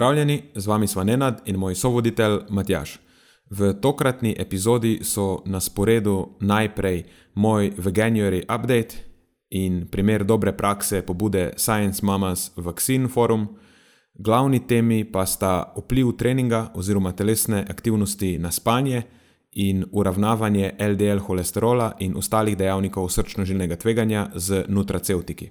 Pozdravljeni, z vami sva Nenad in moj sovoditelj Matjaš. V tokratni epizodi so na sporedu najprej moj Veganuary update in primer dobre prakse pobude Science Mamas Vaccine Forum. Glavni temi pa sta vpliv treninga oziroma telesne aktivnosti na spanje in uravnavanje LDL holesterola in ostalih dejavnikov srčno-žilnega tveganja z nutraceutiki.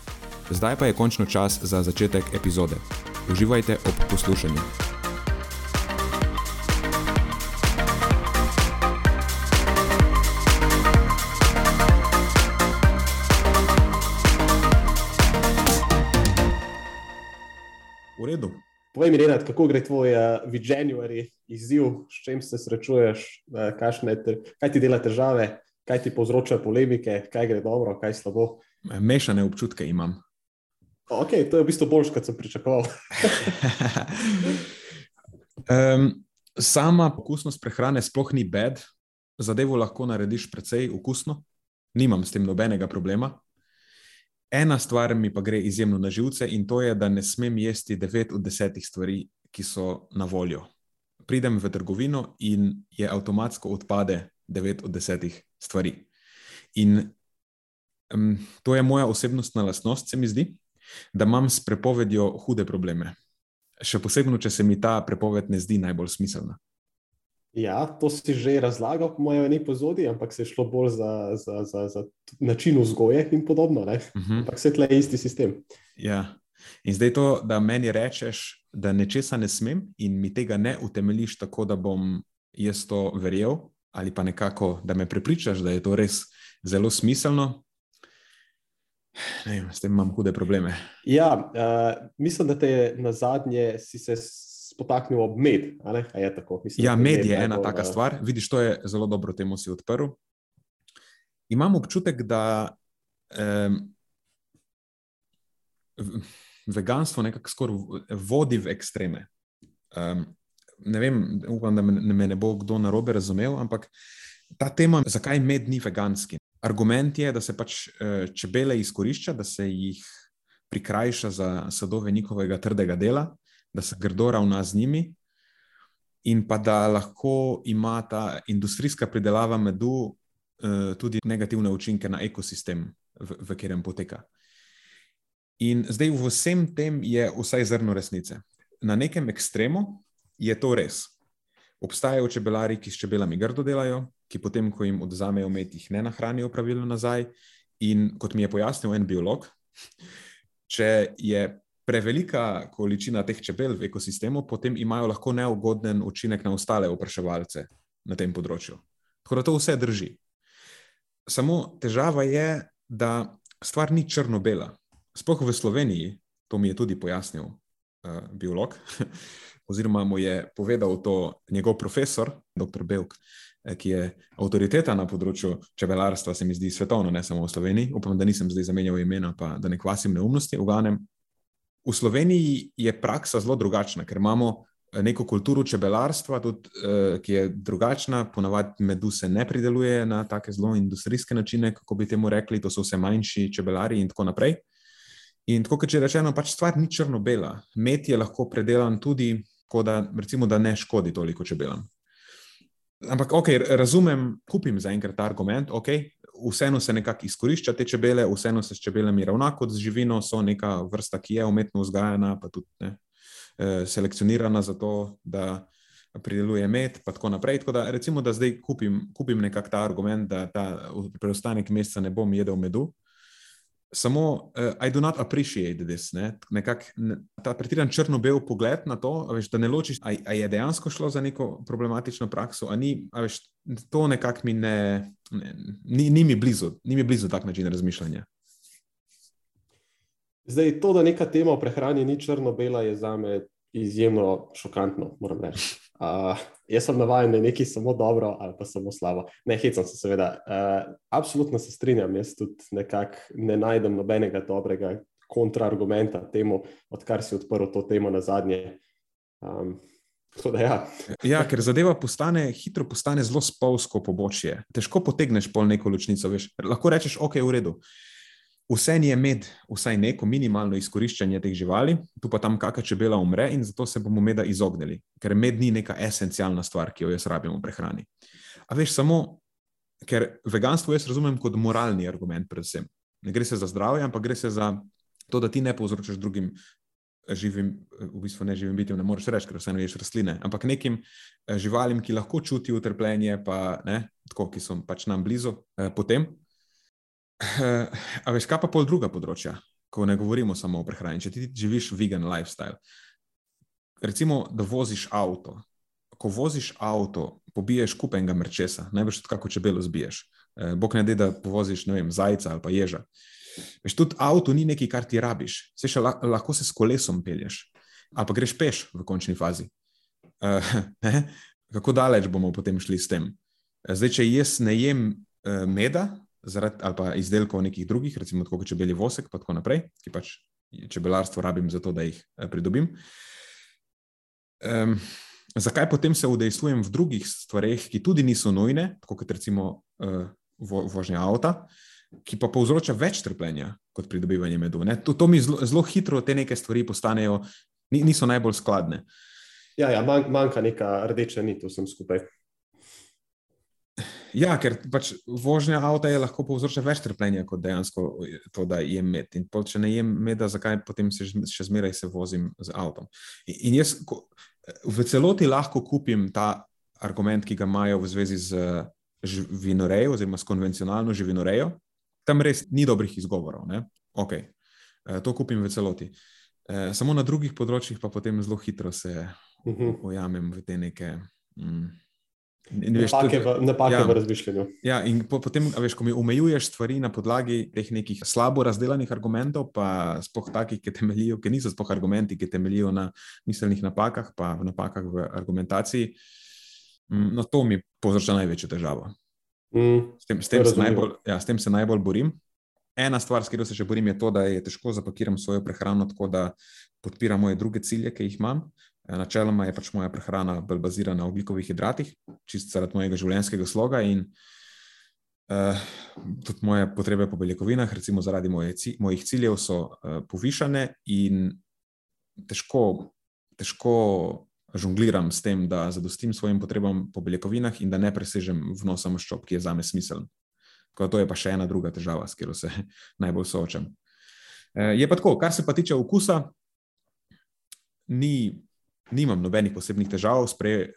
Zdaj pa je končno čas za začetek epizode. Uživajte ob poslušanju. V redu. Povej mi, Renat, kako gre tvoj uh, January izziv, s čim se srečuješ, uh, te, kaj ti dela težave, kaj ti povzroča polemike, kaj gre dobro, kaj slabo? Mešane občutke imam. Okay, to je v bistvu boljše, kot sem pričakoval. um, sama okusnost prehrane sploh ni bed, zadevo lahko narediš precej okusno, nimam s tem nobenega problema. Ena stvar mi pa gre izjemno na živce in to je, da ne smem jesti 9 od 10 stvari, ki so na voljo. Pridem v trgovino in je avtomatsko odpade 9 od 10 stvari. In um, to je moja osebnostna lastnost, se mi zdi da imam s prepovedjo hude probleme. Še posebej, če se mi ta prepoved ne zdi najbolj smiselna. Ja, to si že razlagal, po mojem, ne pozodi, ampak se je šlo bolj za, za, za, za način vzgoje in podobno. Uh mhm. -huh. Ampak vse tle je isti sistem. Ja. In zdaj to, da meni rečeš, da nečesa ne smem in mi tega ne utemeliš tako, da bom jaz to verjel, ali pa nekako, da me prepričaš, da je to res zelo smiselno, Ne, s tem imam hude probleme. Ja, uh, mislim, da te je na zadnje si se spotaknil ob med. Je tako, mislim, ja, med je ena taka stvar. Vidiš, to je zelo dobro, temu si odprl. Imam občutek, da um, veganstvo nekako skoraj vodi v ekstreme. Um, ne vem, upam, da me ne bo kdo narobe razumel, ampak ta tema, zakaj med ni veganski. Argument je, da se pač eh, čebele izkorišča, da se jih prikrajša za sadove njihovega trdega dela, da se grdo ravna z njimi, in pa da lahko ima ta industrijska pridelava medu eh, tudi negativne učinke na ekosistem, v, v katerem poteka. In zdaj v vsem tem je vsaj zrno resnice. Na nekem ekstremu je to res. Obstajajo čebelari, ki s čebelami grdo delajo, ki potem, ko jim odzamejo med, jih ne nahranijo pravilno nazaj. In kot mi je pojasnil en biolog, če je prevelika količina teh čebel v ekosistemu, potem imajo lahko neugoden učinek na ostale opraševalce na tem področju. Tako da to vse drži. Samo težava je, da stvar ni črno-bela. Sploh v Sloveniji, to mi je tudi pojasnil uh, biolog. oziroma mu je povedal to njegov profesor, dr. Belk, eh, ki je avtoriteta na področju čebelarstva, se mi zdi svetovno, ne samo v Sloveniji. Upam, da nisem zdaj zamenjal imena, pa da ne kvasim neumnosti. V v Sloveniji je praksa zelo drugačna, ker imamo eh, neko kulturo čebelarstva, tudi, eh, ki je drugačna. Ponavadi medu se ne prideluje na take zelo industrijske načine, kako bi temu rekli, to so vse manjši čebelari in tako naprej. In tako, kot že rečeno, pač stvar ni črno-bela. Med je lahko predelan tudi da, recimo, da ne škodi toliko čebelam. Ampak, ok, razumem, kupim za enkrat ta argument, ok, vseeno se nekako izkorišča te čebele, vseeno se s čebelami ravna kot z živino, so neka vrsta, ki je umetno vzgajena, pa tudi ne, uh, selekcionirana za to, da prideluje med, in tako naprej. Tako da, recimo, da zdaj kupim, kupim nekako ta argument, da ta preostanek meseca ne bom jedel medu. Samo, uh, I do not appreciate this. Ne? Nekak, ne, ta pretiran črno-bel pogled na to, veš, da ne ločiš, ali je dejansko šlo za neko problematično prakso, ali ni, veš, to nekako mi ne, ne ni, ni mi blizu, ni mi blizu tak način razmišljanja. Zdaj, to, da neka tema o prehrani ni črno-bela, je za me izjemno šokantno, moram reči. Uh, jaz sem navaden, da je nekaj samo dobro ali pa samo slabo. Ne, hecam se, seveda. Uh, absolutno se strinjam, jaz tudi nekako ne najdem nobenega dobrega kontraargumenta temu, odkar si odprl to temo na zadnje. Um, Ja. ja, ker zadeva postane, hitro postane zelo spolsko pobočje. Težko potegneš pol neko ločnico. Veš. Lahko rečeš, ok, v redu. Vse je med, vsaj neko minimalno izkoriščanje teh živali, tu pa tam kakšna čebela umre, in zato se bomo meda izognili, ker med ni neka esencialna stvar, ki jo jaz rabim v prehrani. A veš, samo ker veganstvo jaz razumem kot moralni argument, predvsem. Ne gre se za zdravje, ampak gre se za to, da ti ne povzročaš drugim živim, v bistvu ne živim bitjem, ne moreš reči, ker vseeno ješ rastline, ampak nekim eh, živalim, ki lahko čutijo utrpljenje, pa ne, tako, ki so pač nam blizu, eh, potem. Uh, a veš, kaj pa pol druga področja, ko ne govorimo samo o prehrani. Če ti živiš vegan lifestyle, recimo, da voziš avto. Ko voziš avto, pobiješ kupenega mrčesa, najbrž tudi kako čebelo zbiješ. Eh, bog ne da, da povoziš ne vem, zajca ali pa ježa. Veš, tudi avto ni nekaj, kar ti rabiš. Se še lahko se s kolesom pelješ, ali pa greš peš v končni fazi. Uh, kako daleč bomo potem šli s tem? Zdaj, če jaz ne jem uh, meda, zaradi, ali pa izdelkov nekih drugih, recimo kot čebeli vosek, pa tako naprej, ki pač čebelarstvo rabim za to, da jih eh, pridobim. Um, zakaj potem se udejstvujem v drugih stvareh, ki tudi niso nujne, kot recimo uh, vo, vožnja avta, ki pa povzroča več trpljenja kot pridobivanje medu? To, to mi zelo, zelo hitro te neke stvari postanejo, niso najbolj skladne. Ja, ja manjka neka rdeča nit vsem skupaj. Ja, ker pač vožnja avta je lahko povzročila več trpljenja kot dejansko to, da jem med. In pol, če ne jem meda, zakaj potem se še zmeraj se vozim z avtom? In, jaz ko, v celoti lahko kupim ta argument, ki ga imajo v zvezi z živinorejo, oziroma s konvencionalno živinorejo. Tam res ni dobrih izgovorov. Okay. E, to kupim v celoti. E, samo na drugih področjih pa potem zelo hitro se mhm. ujamem v te neke. Mm, Napake, v, napake ja, v razmišljanju. Ja, in po, potem, veš, ko mi omejuješ stvari na podlagi teh nekih slabo razdelanih argumentov, pa spoh takih, ki temeljijo, ki niso spoh argumenti, ki temeljijo na miselnih napakah, pa v napakah v argumentaciji, mm, no to mi povzroča največjo težavo. Mm, s, tem, s, tem najbolj, ja, s tem se najbolj borim. Ena stvar, s katero se še borim, je to, da je težko zapakirati svojo prehrano tako, da podpira moje druge cilje, ki jih imam. Eh, načeloma je pač moja prehrana bolj bazirana na oglikovih hidratih, čist zaradi mojega življenjskega sloga in uh, tudi moje potrebe po beljakovinah, recimo zaradi moje, mojih ciljev, so uh, povišane in težko, težko žongliram s tem, da zadostim svojim potrebam po beljakovinah in da ne presežem vnosa maščob, ki je za me smiseln. Tako da to je pa še ena druga težava, s katero se najbolj soočam. Uh, je pa tako, kar se pa tiče okusa, ni nimam nobenih posebnih težav. Sprej,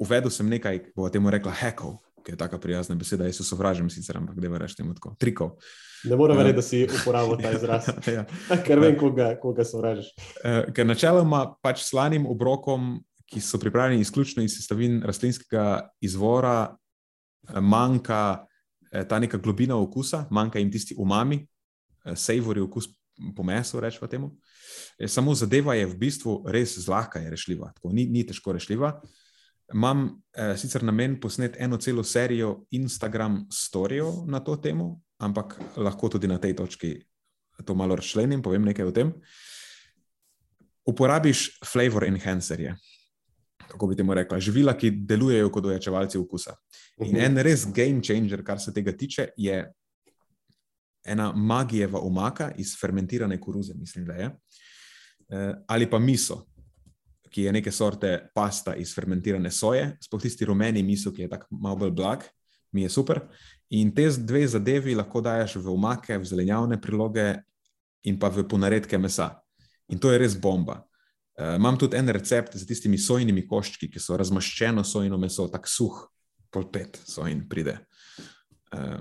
uvedel sem nekaj, bo temu rekla, hekov, ki je tako prijazna beseda. Jaz se sovražim, sicer, ampak da rečem temu tako, trikov. Ne morem verjeti, da si uporabil ta izraz. ja. Ker vem, koga, koga sovražiš. Uh, ker načeloma pač slanim obrokom, ki so pripravljeni izključno iz sestavin rastlinskega izvora, eh, manjka eh, ta neka globina okusa, manjka jim tisti umami, savory okus po mesu, rečemo temu. Uh, E, samo zadeva je v bistvu res zlahka rešljiva, tako ni, ni težko rešljiva. Imam eh, sicer namen posneti eno celo serijo Instagram storijev na to temo, ampak lahko tudi na tej točki to malo razčlenim, povem nekaj o tem. Uporabiš flavor enhancerje, kako bi temu rekla, živila, ki delujejo kot ojačevalci okusa. In mhm. en res game changer, kar se tega tiče, je ena magijeva omaka iz fermentirane koruze, mislim, da je. Eh, ali pa miso, ki je neke sorte pasta iz fermentirane soje, sploh tisti rumeni miso, ki je tako malo bolj blag, mi je super. In te dve zadevi lahko dajes v omake, v zelenjavne priloge in pa v ponaredke mesa. In to je res bomba. Uh, imam tudi en recept za tistimi sojnimi koščki, ki so razmaščeno sojno meso, tako suh, polpet sojn pride. Uh,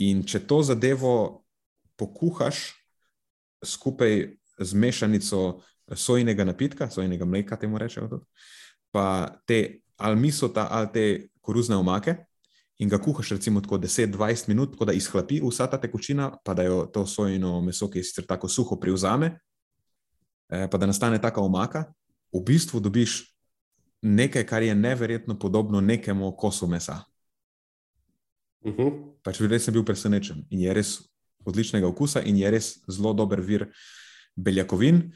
in če to zadevo pokuhaš skupaj z mešanico sojnega napitka, sojnega mleka, temu rečemo, tudi, pa te ali misota ali te koruzne omake. In ga kuhaš, recimo, tako 10-20 minut, tako da izhlapi vsa ta tekočina, pa da jo to sojno meso, ki je sicer tako suho, privzame, eh, pa da nastane taka omaka, v bistvu dobiš nekaj, kar je neverjetno podobno nekemu kosu mesa. Uh -huh. Pač res sem bil presenečen in je res odličnega okusa in je res zelo dober vir beljakovin,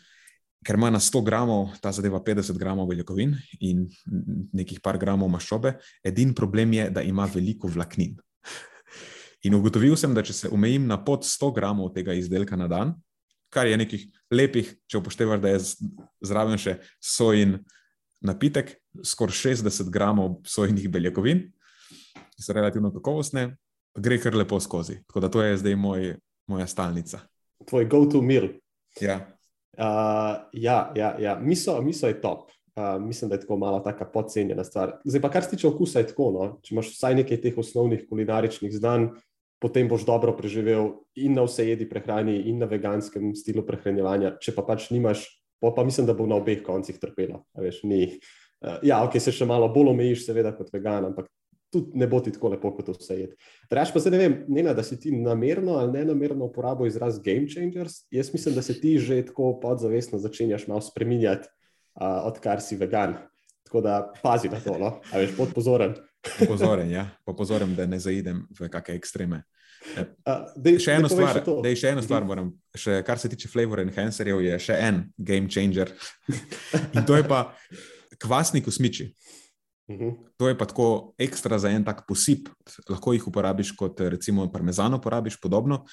ker ima na 100 gramov ta zadeva 50 gramov beljakovin in nekih par gramov maščobe. Edini problem je, da ima veliko vlaknin. In ugotovil sem, da če se omejim na pod 100 gramov tega izdelka na dan, kar je nekih lepih, če upoštevaš, da je zraven še sojin napitek, skoraj 60 gramov sojnih beljakovin, ki so relativno kakovostne, gre kar lepo skozi. Tako da to je zdaj moj, moja stalnica. Tvoj go-to meal. Ja. Uh, ja, ja, ja. Miso, miso je top. Uh, mislim, da je tako malo tako podcenjena stvar. Zdaj pa, kar se tiče okusa, je tako. No? Če imaš vsaj nekaj teh osnovnih kulinaričnih znanj, potem boš dobro preživel in na vse jedi prehrani, in na veganskem stilu prehranjevanja. Če pa pač nimaš, pa, pa mislim, da bo na obeh koncih trpelo. Veš, uh, ja, ok, se še malo bolj omejiš, seveda, kot vegan, ampak tudi ne bo ti tako lepo, kot vse je. Reč pa se ne vem, ne, da si ti namerno ali ne namerno uporabil izraz game changers. Jaz mislim, da se ti že tako podzavestno začenjaš malo spremenjati, uh, odkar si vegan. Tako da pazi na to, no? a veš, pod pozoren. Pozoren, ja, pozoren, da ne zaidem v kakšne ekstreme. Uh, dej, še eno stvar, dej, še eno stvar moram, še, kar se tiče flavor enhancerjev, je še en game changer. In to je pa kvasni kosmiči. Uh -huh. To je pa tako ekstra za en tak posip, lahko jih uporabiš kot recimo parmezano, uporabiš podobno.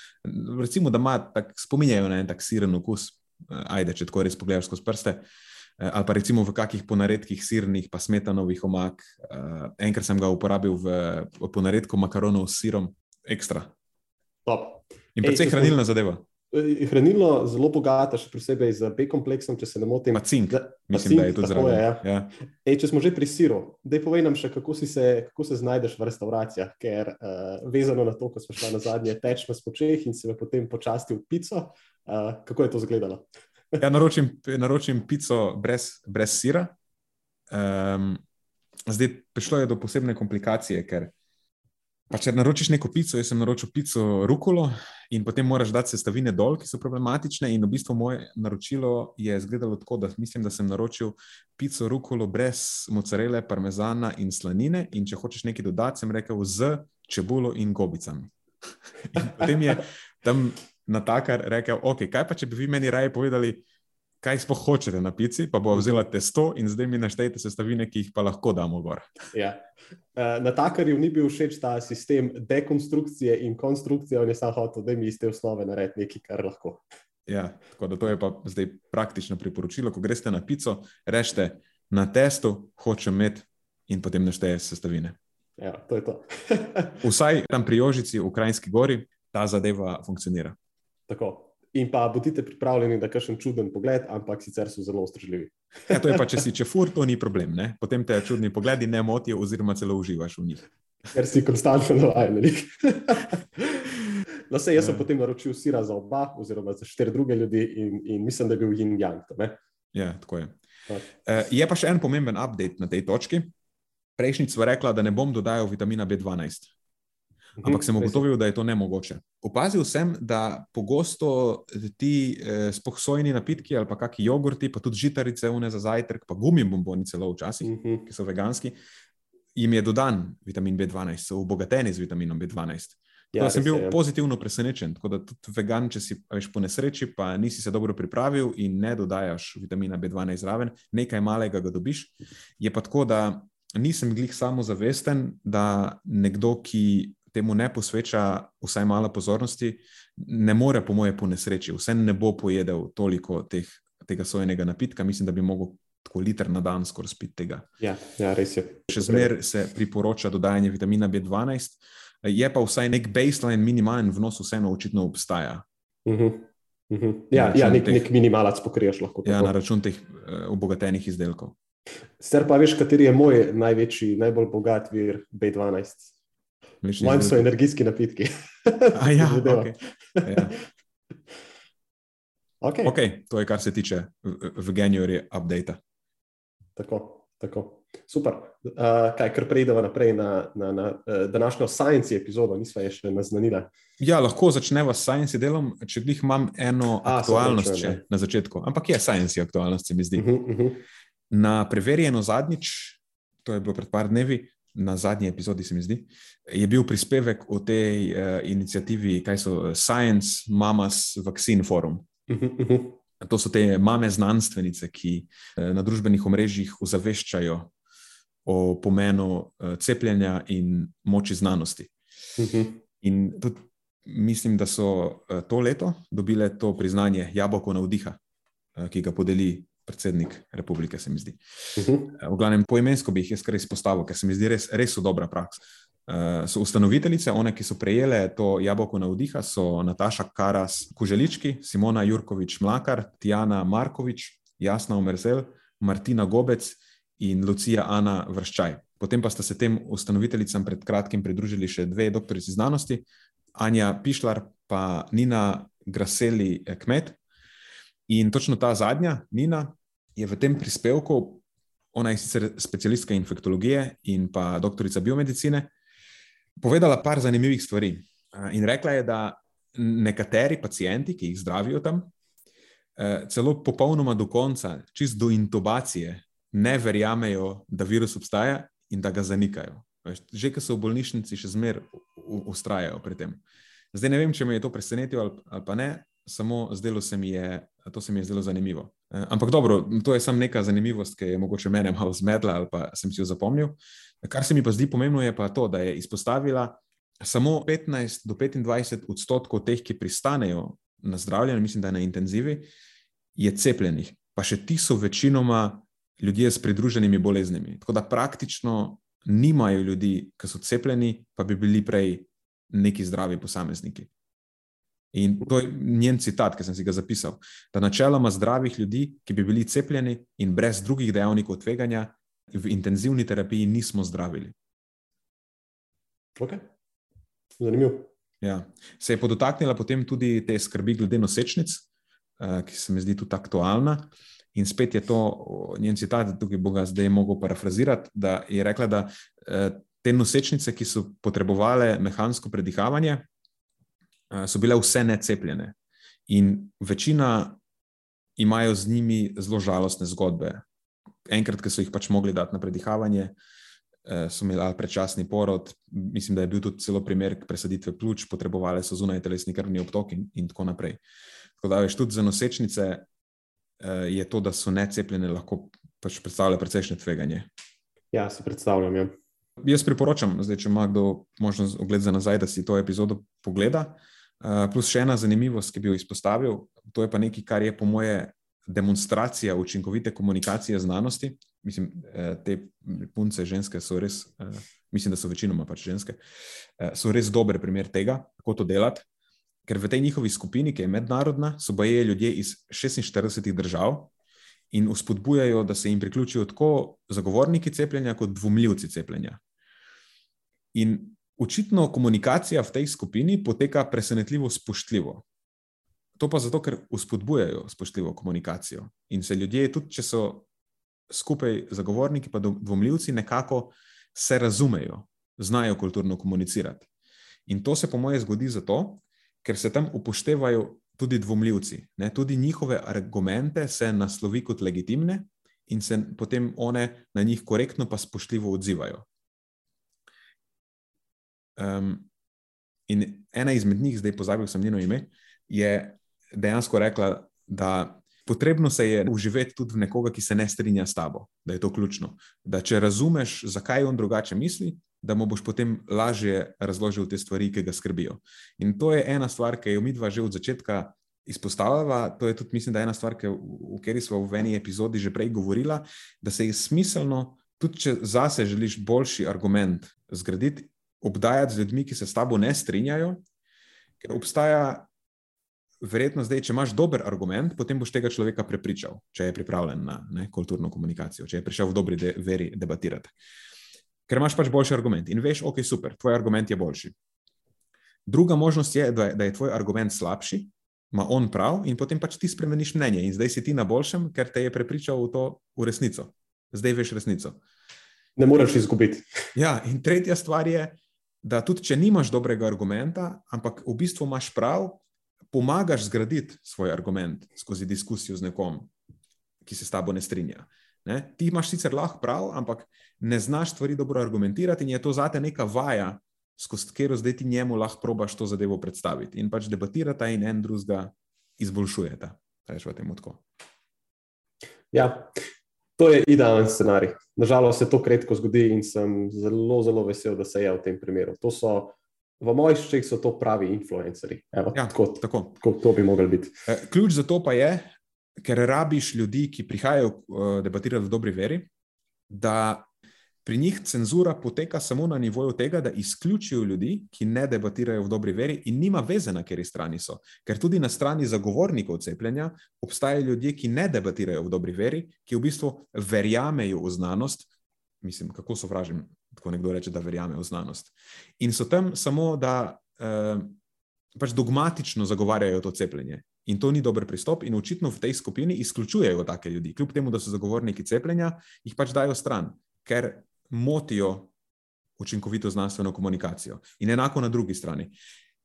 Recimo, da ima tak, spominjajo na en tak siren okus, ajde, če tako res pogledaš skozi prste. Ali pa recimo v kakih ponaredkih sirnih, pa smetanovih omak. Enkrat sem ga uporabil v, ponaredku makaronov s sirom, ekstra. Top. In predvsej hranilna zadeva. Eh, hranilno zelo bogata, še posebej z B-kompleksom, če se ne motim. Cink, da, mislim, cink, da je tudi zelo ja. ja. Ej, če smo že pri siru, da povej nam še, kako, se, kako se znajdeš v restauracijah, ker uh, vezano na to, ko smo šli na zadnje, teč na spočeh in se me potem počastil pico. Uh, kako je to izgledalo? ja, naročim, naročim pico brez, brez sira. Um, zdaj, prišlo je do posebne komplikacije, ker Pa če naročiš neko pico, jaz sem naročil pico rukolo in potem moraš dati sestavine dol, ki so problematične. In v bistvu moje naročilo je izgledalo tako, da mislim, da sem naročil pico rukolo brez mozzarele, parmezana in slanine. In če hočeš nekaj dodati, sem rekel z čebulo in gobicami. in potem je tam natakar rekel, ok, kaj pa če bi vi meni raje povedali, kaj sploh hočete na pici, pa bo vzela testo in zdaj mi naštejte sestavine, ki jih pa lahko damo gor. Ja. Uh, na takarju ni bil všeč ta sistem dekonstrukcije in konstrukcije, on je samo hotel, da mi iz te osnove naredi nekaj, kar lahko. Ja, tako da to je pa zdaj praktično priporočilo. Ko greste na pico, rečete na testu, hočem imeti in potem našteje sestavine. Ja, to je to. Vsaj tam pri Jožici, v Krajinski gori, ta zadeva funkcionira. Tako in pa bodite pripravljeni na kakšen čuden pogled, ampak sicer so zelo ustrežljivi. ja, to je pa, če si čefur, to ni problem. Ne? Potem te čudni pogledi ne motijo, oziroma celo uživaš v njih. Ker si konstantno navaden. No, se, jaz sem ja. potem naročil sira za oba, oziroma za štiri druge ljudi, in, in mislim, da je bil Yin Yang. Ja, tako je. Uh, je pa še en pomemben update na tej točki. Prejšnjič smo rekli, da ne bom dodajal vitamina B12. Ampak sem ugotovil, da je to nemogoče. Opazil sem, da pogosto ti eh, spohsojni napitki ali pa kakšni jogurti, pa tudi žitarice, une za zajtrk, pa gumi bomboni celo včasih, uh mhm. -huh. ki so veganski, jim je dodan vitamin B12, so obogateni z vitaminom B12. Ja, sem bil je. Ja. pozitivno presenečen. Tako da tudi vegan, če si veš po nesreči, pa nisi se dobro pripravil in ne dodajaš vitamina B12 zraven, nekaj malega ga dobiš. Je pa tako, da nisem glih samo zavesten, da nekdo, ki temu ne posveča vsaj malo pozornosti, ne more, po moje, po nesreči. Vse ne bo pojedel toliko teh, tega sojenega napitka, mislim, da bi mogel tako liter na dan skoraj spiti tega. Ja, ja, res je. Še zmeraj se priporoča dodajanje vitamina B12, je pa vsaj nek baseline, minimalen vnos, vseeno očitno obstaja. Uh -huh. Ja, Na ja račun nek, teh- nek minimalac pokriješ lahko. Ja, tako. na račun teh uh, obogatenih izdelkov. Sicer pa veš, kateri je moj največji, najbolj bogat vir B12. Mlečni Manj so energijski napitki. A ja, okay. ja. Okay. Ok, to je, kar se tiče v- January updata. Tako, tako. Super. Uh, kaj, kar preidemo naprej na, na, na uh, današnjo science epizodo, nisva je še naznanila. Ja, lahko začneva s science delom, če glih imam eno A, aktualnost še na začetku. Ampak je science aktualnost, se mi zdi. Uh -huh, uh -huh. Na preverjeno zadnjič, to je bilo pred par dnevi, na zadnji epizodi, se mi zdi, je bil prispevek o tej uh, inicijativi, kaj so eh, Science Mamas Vaccine Forum. Uh -huh, uh -huh. To so te mame znanstvenice, ki eh, na družbenih omrežjih ozaveščajo o pomenu eh, cepljenja in moči znanosti. Uh -huh. In tudi mislim, da so eh, to leto dobile to priznanje Jabolko navdiha, eh, ki ga podeli predsednik republike, se mi zdi. Uh -huh. Eh, V glavnem, poimensko bi jih jaz kar izpostavil, ker se mi zdi res, res so dobra praksa. Uh, so ustanoviteljice, one, ki so prejele to jabolko navdiha, so Nataša Karas Kuželički, Simona Jurkovič Mlakar, Tijana Markovič, Jasna Omerzel, Martina Gobec in Lucija Ana Vrščaj. Potem pa sta se tem ustanoviteljicam pred kratkim pridružili še dve doktorici znanosti, Anja Pišlar pa Nina Graseli eh, Kmet. In točno ta zadnja, Nina, je v tem prispevku, ona je sicer specialistka infektologije in pa doktorica biomedicine, povedala par zanimivih stvari. In rekla je, da nekateri pacijenti, ki jih zdravijo tam, eh, celo popolnoma do konca, čist do intubacije, ne verjamejo, da virus obstaja in da ga zanikajo. Že, ki so v bolnišnici, še zmeraj ustrajajo pri tem. Zdaj ne vem, če me je to presenetilo ali, ali pa ne, samo zdelo se mi je, to se mi je zelo zanimivo. Eh, Ampak dobro, to je samo neka zanimivost, ki je mogoče mene malo zmedla ali pa sem si jo zapomnil. Kar se mi pa zdi pomembno, je pa to, da je izpostavila samo 15 do 25 odstotkov teh, ki pristanejo na zdravljenje, mislim, da je na intenzivi, je cepljenih. Pa še ti so večinoma ljudje s pridruženimi boleznimi. Tako da praktično nimajo ljudi, ki so cepljeni, pa bi bili prej neki zdravi posamezniki. In to je njen citat, ki sem si ga zapisal. Da načeloma zdravih ljudi, ki bi bili cepljeni in brez drugih dejavnikov tveganja, v intenzivni terapiji nismo zdravili. Okay. Zanimivo. Ja. Se je podotaknila potem tudi te skrbi glede nosečnic, uh, ki se mi zdi tudi aktualna. In spet je to njen citat, tukaj bo ga zdaj mogel parafrazirati, da je rekla, da uh, te nosečnice, ki so potrebovale mehansko predihavanje, so bile vse necepljene. In večina imajo z njimi zelo žalostne zgodbe. Enkrat, ki so jih pač mogli dati na predihavanje, eh, so imeli ali predčasni porod, mislim, da je bil tudi celo primer presaditve pljuč, potrebovali so zunaj telesni krvni obtok in, in tako naprej. Tako da, veš, tudi za nosečnice eh, je to, da so necepljene, lahko pač predstavlja precejšnje tveganje. Ja, si predstavljam. Ja. Jaz priporočam, zdaj, če ima kdo možnost ogled za nazaj, da si to epizodo pogleda. Uh, plus še ena zanimivost, ki bi jo izpostavil, to je pa nekaj, kar je po moje demonstracija učinkovite komunikacije znanosti. Mislim, eh, te punce, ženske so res, eh, mislim, da so večinoma pač ženske, eh, so res dober primer tega, kako to delati. Ker v tej njihovi skupini, ki je mednarodna, so baje ljudje iz 46 držav in uspodbujajo, da se jim priključijo tako zagovorniki cepljenja, kot dvomljivci cepljenja. In očitno komunikacija v tej skupini poteka presenetljivo spoštljivo. To pa zato, ker uspodbujajo spoštljivo komunikacijo. In se ljudje, tudi če so skupaj zagovorniki, pa dvomljivci, nekako se razumejo, znajo kulturno komunicirati. In to se, po moje, zgodi zato, ker se tam upoštevajo tudi dvomljivci. Ne? Tudi njihove argumente se naslovi kot legitimne in se potem one na njih korektno pa spoštljivo odzivajo. Um, in ena izmed njih, zdaj pozabil sem njeno ime, je dejansko rekla, da potrebno se je uživeti tudi v nekoga, ki se ne strinja s tabo, da je to ključno. Da če razumeš, zakaj on drugače misli, da mu boš potem lažje razložil te stvari, ki ga skrbijo. In to je ena stvar, ki jo mi dva že od začetka izpostavljava. To je tudi, mislim, da ena stvar, ki, v kateri smo v eni epizodi že prej govorila, da se je smiselno, tudi če zase želiš boljši argument zgraditi, obdajati z ljudmi, ki se s tabo ne strinjajo, ker obstaja verjetno zdaj, če imaš dober argument, potem boš tega človeka prepričal, če je pripravljen na ne, kulturno komunikacijo, če je prišel v dobri de veri debatirati. Ker imaš pač boljši argument in veš, ok, super, tvoj argument je boljši. Druga možnost je, da je, da je tvoj argument slabši, ima on prav in potem pač ti spremeniš mnenje in zdaj si ti na boljšem, ker te je prepričal v to v resnico. Zdaj veš resnico. Ne moreš izgubiti. Ja, in tretja stvar je, da tudi če nimaš dobrega argumenta, ampak v bistvu imaš prav, pomagaš zgraditi svoj argument skozi diskusijo z nekom, ki se s tabo ne strinja. Ne? Ti imaš sicer lahko prav, ampak ne znaš stvari dobro argumentirati in je to zate neka vaja, skozi katero zdaj ti njemu lahko probaš to zadevo predstaviti. In pač debatirata in en drugega izboljšujeta. Rečemo temu tako. Ja, to je idealen scenarij. Nažalost se to kratko zgodi in sem zelo, zelo vesel, da se je v tem primeru. To so, v mojih ščeh so to pravi influencerji. Evo, ja, tako, tako. tako to bi mogli biti. E, ključ za to pa je, ker rabiš ljudi, ki prihajajo uh, debatirati v dobri veri, da Pri njih cenzura poteka samo na nivoju tega, da izključijo ljudi, ki ne debatirajo v dobri veri in nima veze, na kateri strani so. Ker tudi na strani zagovornikov cepljenja obstajajo ljudje, ki ne debatirajo v dobri veri, ki v bistvu verjamejo v znanost. Mislim, kako so vražim, ko nekdo reče, da verjame v znanost. In so tam samo, da eh, pač dogmatično zagovarjajo to cepljenje. In to ni dober pristop, in očitno v tej skupini izključujejo take ljudi. Kljub temu, da so zagovorniki cepljenja, jih pač dajo stran. Ker motijo učinkovito znanstveno komunikacijo. In enako na drugi strani.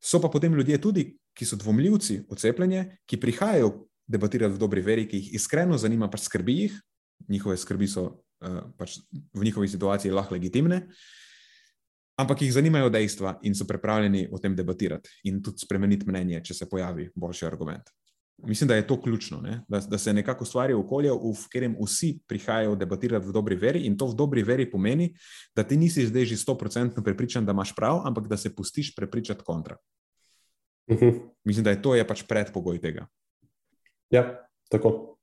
So pa potem ljudje tudi, ki so dvomljivci v cepljenje, ki prihajajo debatirati v dobri veri, ki jih iskreno zanima, pač skrbi jih, njihove skrbi so uh, pač v njihovi situaciji lahko legitimne, ampak jih zanimajo dejstva in so pripravljeni o tem debatirati in tudi spremeniti mnenje, če se pojavi boljši argument. Mislim, da je to ključno, da, da se nekako ustvari okolje, v katerem vsi prihajajo debatirati v dobri veri, in to v dobri veri pomeni, da ti nisi zdaj že sto procentno prepričan, da imaš prav, ampak da se pustiš prepričati kontra. Uh mhm. -huh. Mislim, da je to je pač predpogoj tega. Ja, tako.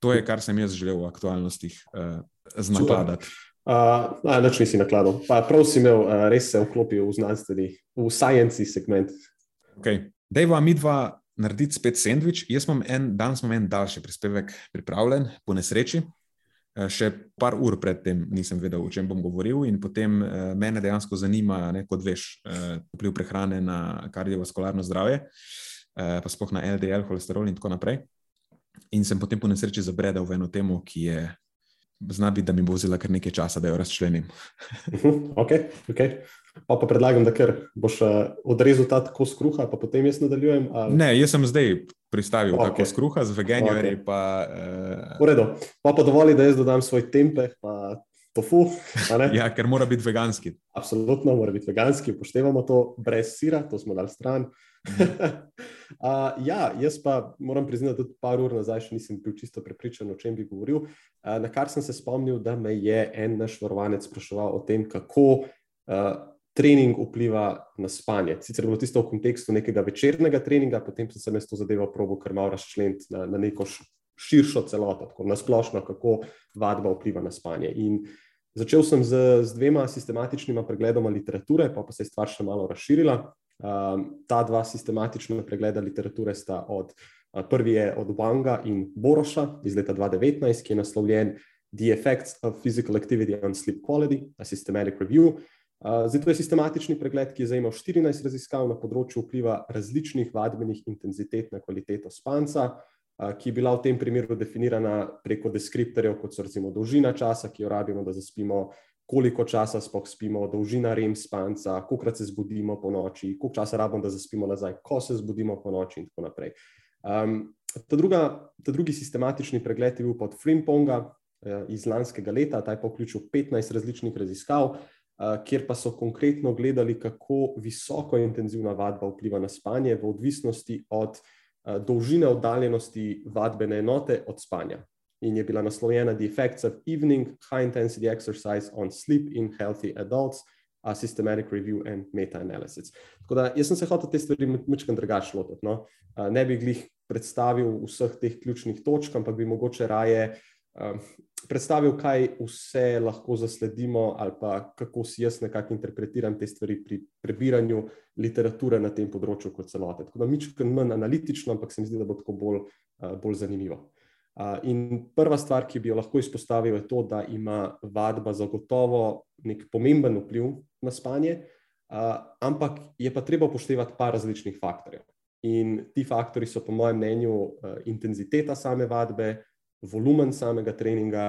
To je, kar sem jaz želel v aktualnostih uh, znakladati. Uh, Noč nisi nakladal. Pa prav si imel, uh, res se vklopil v znanstveni, v science segment. Okay. Dejva mi dva narediti spet sendvič. Jaz imam en dan, imam en daljši prispevek pripravljen, po nesreči. Eh, še par ur predtem nisem vedel, o čem bom govoril, in potem eh, mene dejansko zanima, ne, kot veš, eh, vpliv prehrane na kardiovaskularno zdravje, pa sploh na LDL, holesterol in tako naprej. In sem potem po nesreči zabredel v eno temo, ki je zna biti, da mi bo vzela kar nekaj časa, da jo razčlenim. ok, ok. Pa, pa predlagam, da ker boš uh, odrezal ta kos kruha, pa potem jaz nadaljujem. Ali... Ne, jaz sem zdaj pristavil okay. kos kruha z veganjerji. Okay. Pa, uh... V redu, pa pa dovolj, da jaz dodam svoj tempeh, pa tofu. ja, ker mora biti veganski. Absolutno mora biti veganski, upoštevamo to brez sira, to smo dali stran. uh, ja, jaz pa moram priznati, da tudi par ur nazaj še nisem bil čisto prepričan, o čem bi govoril. Uh, na kar sem se spomnil, da me je en naš varovanec spraševal o tem, kako uh, trening vpliva na spanje. Sicer bilo tisto v kontekstu nekega večernega treninga, potem sem se s to zadevo probo kar malo razčleniti na, na neko širšo celoto, tako na splošno, kako vadba vpliva na spanje. In Začel sem z, z dvema sistematičnima pregledoma literature, pa, pa se je stvar še malo razširila. Um, ta dva sistematična pregleda literature sta od, uh, prvi je od Wanga in Boroša iz leta 2019, ki je naslovljen The Effects of Physical Activity on Sleep Quality, a Systematic Review. Uh, zdaj, to je sistematični pregled, ki je zajemal 14 raziskav na področju vpliva različnih vadbenih intenzitet na kvaliteto spanca, uh, ki je bila v tem primeru definirana preko deskriptorjev, kot so recimo dolžina časa, ki jo rabimo, da zaspimo koliko časa sploh spimo, dolžina rem spanca, koliko se zbudimo po noči, koliko časa rabimo, da zaspimo nazaj, ko se zbudimo po noči in tako naprej. Um, ta, druga, ta drugi sistematični pregled je bil pod Frimponga uh, iz lanskega leta, ta je pa vključil 15 različnih raziskav, uh, kjer pa so konkretno gledali, kako visoko intenzivna vadba vpliva na spanje v odvisnosti od uh, dolžine oddaljenosti vadbene enote od spanja in je bila naslovljena The Effects of Evening High Intensity Exercise on Sleep in Healthy Adults, a Systematic Review and Meta-Analysis. Tako da jaz sem se hotel te stvari mečkam drugače lotiti. No? Ne bi jih predstavil vseh teh ključnih točk, ampak bi mogoče raje predstavil, kaj vse lahko zasledimo, ali pa kako si jaz nekako interpretiram te stvari pri prebiranju literature na tem področju kot celote. Tako da mičko manj analitično, ampak se mi zdi, da bo tako bolj, bolj zanimivo. In prva stvar, ki bi jo lahko izpostavil, je to, da ima vadba zagotovo nek pomemben vpliv na spanje, ampak je pa treba upoštevati par različnih faktorjev. In ti faktori so, po mojem mnenju, intenziteta same vadbe, volumen samega treninga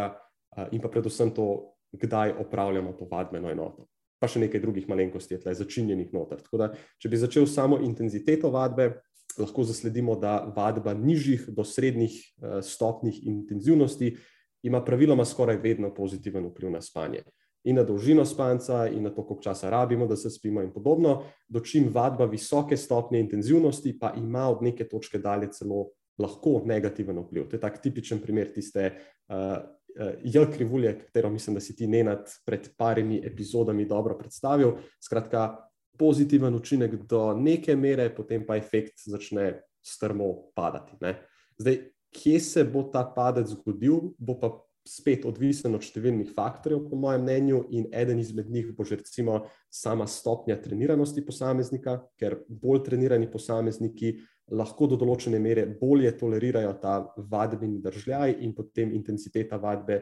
in pa predvsem to, kdaj opravljamo to vadbeno enoto. Pa še nekaj drugih malenkosti je tle začinjenih noter. Tako da, če bi začel samo intenziteto vadbe, lahko zasledimo, da vadba nižjih do srednjih stopnih intenzivnosti ima praviloma skoraj vedno pozitiven vpliv na spanje. In na dolžino spanca, in na to, koliko časa rabimo, da se spimo, in podobno. Dočim vadba visoke stopnje intenzivnosti pa ima od neke točke dalje celo lahko negativen vpliv. To je tak tipičen primer tiste uh, uh, J-krivulje, katero mislim, da si ti Nenad pred parimi epizodami dobro predstavil. Skratka, pozitiven učinek do neke mere, potem pa efekt začne strmo padati. Ne? Zdaj, kje se bo ta padec zgodil, bo pa spet odvisen od številnih faktorjev, po mojem mnenju, in eden izmed njih bo že recimo sama stopnja treniranosti posameznika, ker bolj trenirani posamezniki lahko do določene mere bolje tolerirajo ta vadbeni držljaj in potem intenziteta vadbe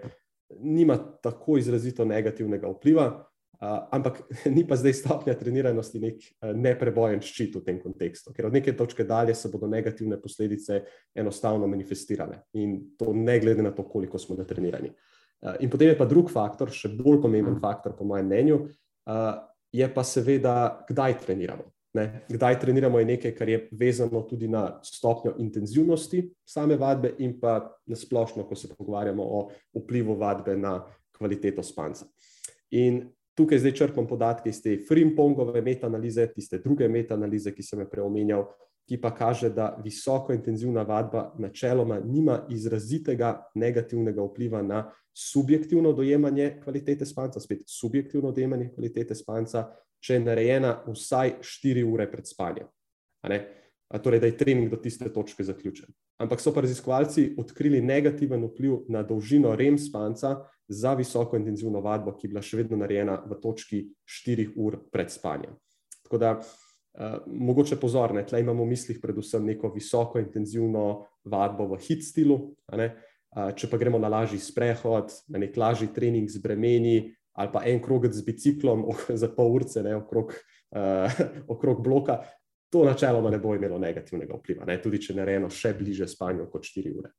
nima tako izrazito negativnega vpliva, ampak ni pa zdaj stopnja treniranosti nek neprebojen ščit v tem kontekstu, ker od neke točke dalje se bodo negativne posledice enostavno manifestirale in to ne glede na to, koliko smo natrenirani. In potem je pa drug faktor, še bolj pomemben faktor po mojem mnenju, je pa seveda, kdaj treniramo. Ne, kdaj treniramo, je nekaj, kar je vezano tudi na stopnjo intenzivnosti same vadbe, in pa na splošno, ko se pogovarjamo o vplivu vadbe na kvaliteto spanca. In tukaj zdaj črpam podatke iz te Frimpongove metanalize, tiste druge metanalize, ki sem jo preomenjal, ki pa kaže, da visoko intenzivna vadba načeloma nima izrazitega negativnega vpliva na subjektivno dojemanje kvalitete spanca, spet subjektivno dojemanje kvalitete spanca, če je narejena vsaj 4 ure pred spanjem. Torej, da je trening do tiste točke zaključen. Ampak so pa raziskovalci odkrili negativen vpliv na dolžino REM spanca za visoko intenzivno vadbo, ki je bila še vedno narejena v točki 4 ur pred spanjem. Tako da, uh, mogoče pozorne, tle imamo v mislih predvsem neko visoko intenzivno vadbo v hit stilu. Uh, če pa gremo na lažji sprehod, na nek lažji trening z bremeni, ali pa en krog z biciklom za pol urce, ne, okrog, uh, okrog bloka, to načeloma ne bo imelo negativnega vpliva, ne, tudi če je narejeno še bliže spanju kot 4 ure.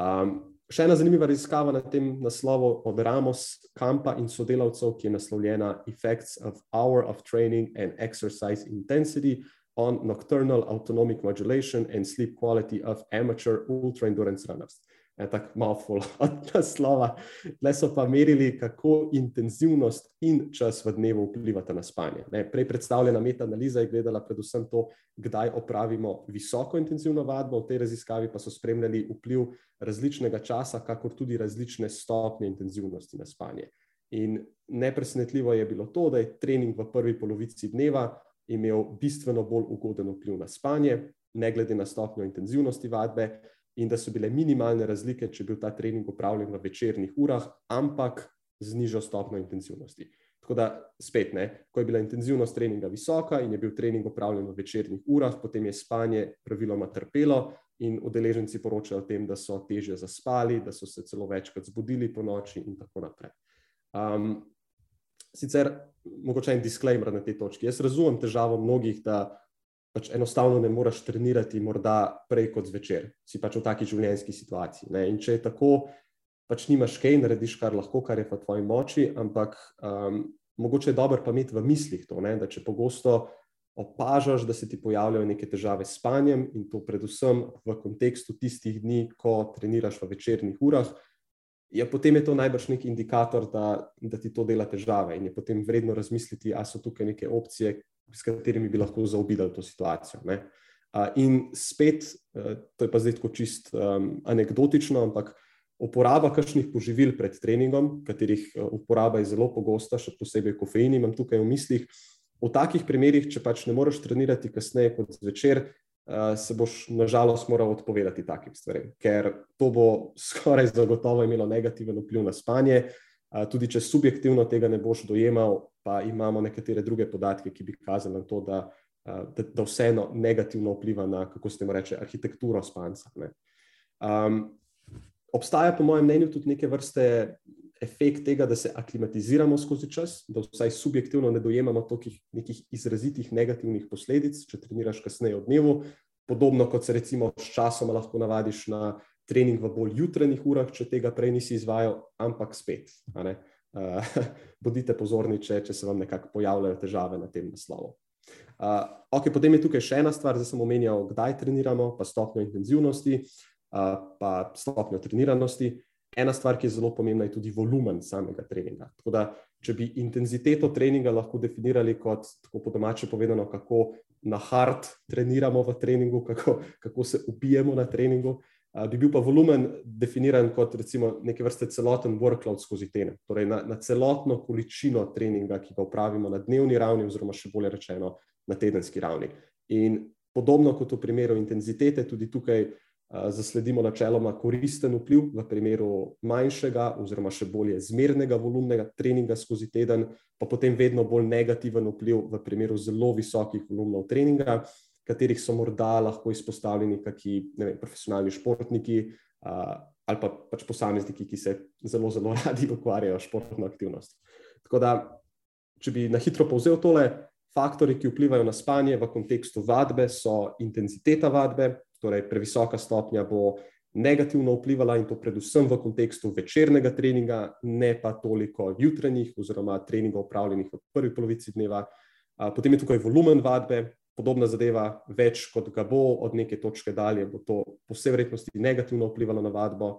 Um, še ena zanimiva raziskava na tem naslovu od Ramos, Kampa in sodelavcev, ki je naslovljena Effects of Hour of Training and Exercise Intensity on Nocturnal Autonomic Modulation and Sleep Quality of Amateur Ultra Endurance Runners en tak mouthful od naslova. Le so pa merili, kako intenzivnost in čas v dnevu vplivata na spanje. Ne, prej predstavljena metanaliza je gledala predvsem to, kdaj opravimo visoko intenzivno vadbo, v tej raziskavi pa so spremljali vpliv različnega časa, kakor tudi različne stopnje intenzivnosti na spanje. In nepresenetljivo je bilo to, da je trening v prvi polovici dneva imel bistveno bolj ugoden vpliv na spanje, ne glede na stopnjo intenzivnosti vadbe, in da so bile minimalne razlike, če je bil ta trening upravljen v večernih urah, ampak z nižjo stopnjo intenzivnosti. Tako da, spet, ne, ko je bila intenzivnost treninga visoka in je bil trening upravljen v večernih urah, potem je spanje praviloma trpelo, in udeleženci poročajo o tem, da so težje zaspali, da so se celo večkrat zbudili po noči, in tako naprej. Um, sicer, mogoče en disclaimer na tej točki. Jaz razumem težavo mnogih, da pač enostavno ne moreš trenirati, morda prej kot zvečer, si pač v taki življenjski situaciji. Ne? In če je tako, pač nimaš kaj, narediš kar lahko, kar je pa tvoji moči, ampak um, mogoče je dobro pa imeti v mislih to, ne? da če pogosto opažaš, da se ti pojavljajo neke težave s spanjem in to predvsem v kontekstu tistih dni, ko treniraš v večernih urah. Ja, potem je to najbrž nek indikator, da, da ti to dela težave, in je potem vredno razmisliti, ali so tukaj neke opcije, s katerimi bi lahko zaobidali to situacijo. Ne? In spet, to je pa zdaj tako čist um, anekdotično, ampak uporaba kakšnih poživil pred treningom, katerih uporaba je zelo pogosta, še posebej kofein, imam tukaj v mislih. V takih primerih, če pač ne moreš trenirati kasneje kot zvečer, se boš nažalost moral odpovedati takim stvarem, ker to bo skoraj zagotovo imelo negativen vpliv na spanje. Tudi če subjektivno tega ne boš dojemal, pa imamo nekatere druge podatke, ki bi kazali na to, da, da, da vseeno negativno vpliva na, kako se temu reče, arhitekturo spanca. Um, obstaja, po mojem mnenju, tudi neke vrste efekt tega, da se aklimatiziramo skozi čas, da vsaj subjektivno ne dojemamo tolikih nekih izrazitih negativnih posledic, če treniraš kasneje v dnevu. Podobno kot se recimo s časom lahko navadiš na trening v bolj jutranjih urah, če tega prej nisi izvajal, ampak spet. Uh, bodite pozorni, če, če se vam nekako pojavljajo težave na tem naslovu. Uh, okay, potem je tukaj še ena stvar, zdaj sem omenjal, kdaj treniramo, pa stopnjo intenzivnosti, uh, pa stopnjo treniranosti. Ena stvar, ki je zelo pomembna, je tudi volumen samega treninga. Tako da, če bi intenziteto treninga lahko definirali kot, tako po domače povedano, kako na hard treniramo v treningu, kako, kako se ubijemo na treningu, uh, bi bil pa volumen definiran kot recimo neke vrste celoten workload skozi teden. Torej, na, na celotno količino treninga, ki ga upravimo na dnevni ravni, oziroma še bolje rečeno, na tedenski ravni. In podobno kot v primeru intenzitete, tudi tukaj zasledimo načeloma koristen vpliv v primeru manjšega, oziroma še bolje zmernega volumnega treninga skozi teden, pa potem vedno bolj negativen vpliv v primeru zelo visokih volumnov treninga, katerih so morda lahko izpostavljeni kakšni profesionalni športniki ali pa pač posamezniki, ki se zelo, zelo radi ukvarjajo s športno aktivnostjo. Tako da, če bi na hitro povzel tole, faktori, ki vplivajo na spanje v kontekstu vadbe, so intenziteta vadbe, torej previsoka stopnja bo negativno vplivala in to predvsem v kontekstu večernega treninga, ne pa toliko jutranjih oziroma treningov upravljenih v prvi polovici dneva. Potem je tukaj volumen vadbe, podobna zadeva, več kot ga bo od neke točke dalje, bo to po vsej verjetnosti negativno vplivalo na vadbo.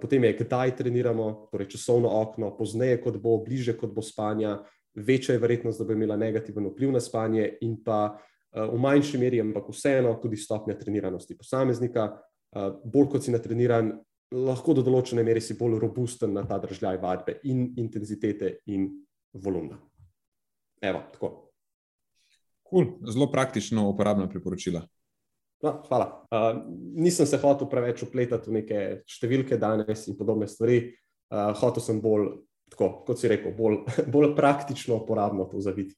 Potem je, kdaj treniramo, torej časovno okno, pozneje, kot bo, bliže, kot bo spanja, večja je verjetnost, da bo imela negativen vpliv na spanje in pa v manjši meri, ampak vseeno tudi stopnja treniranosti posameznika. Bolj kot si natreniran, lahko do določene mere si bolj robusten na ta držaj vadbe in intenzitete in volumna. Evo, tako. Cool. Zelo praktično uporabna priporočila. No, hvala. Uh, nisem se hotel preveč upletati v neke številke danes in podobne stvari. Uh, hotel sem bolj, tako, kot si rekel, bolj, bolj praktično uporabno to zaviti.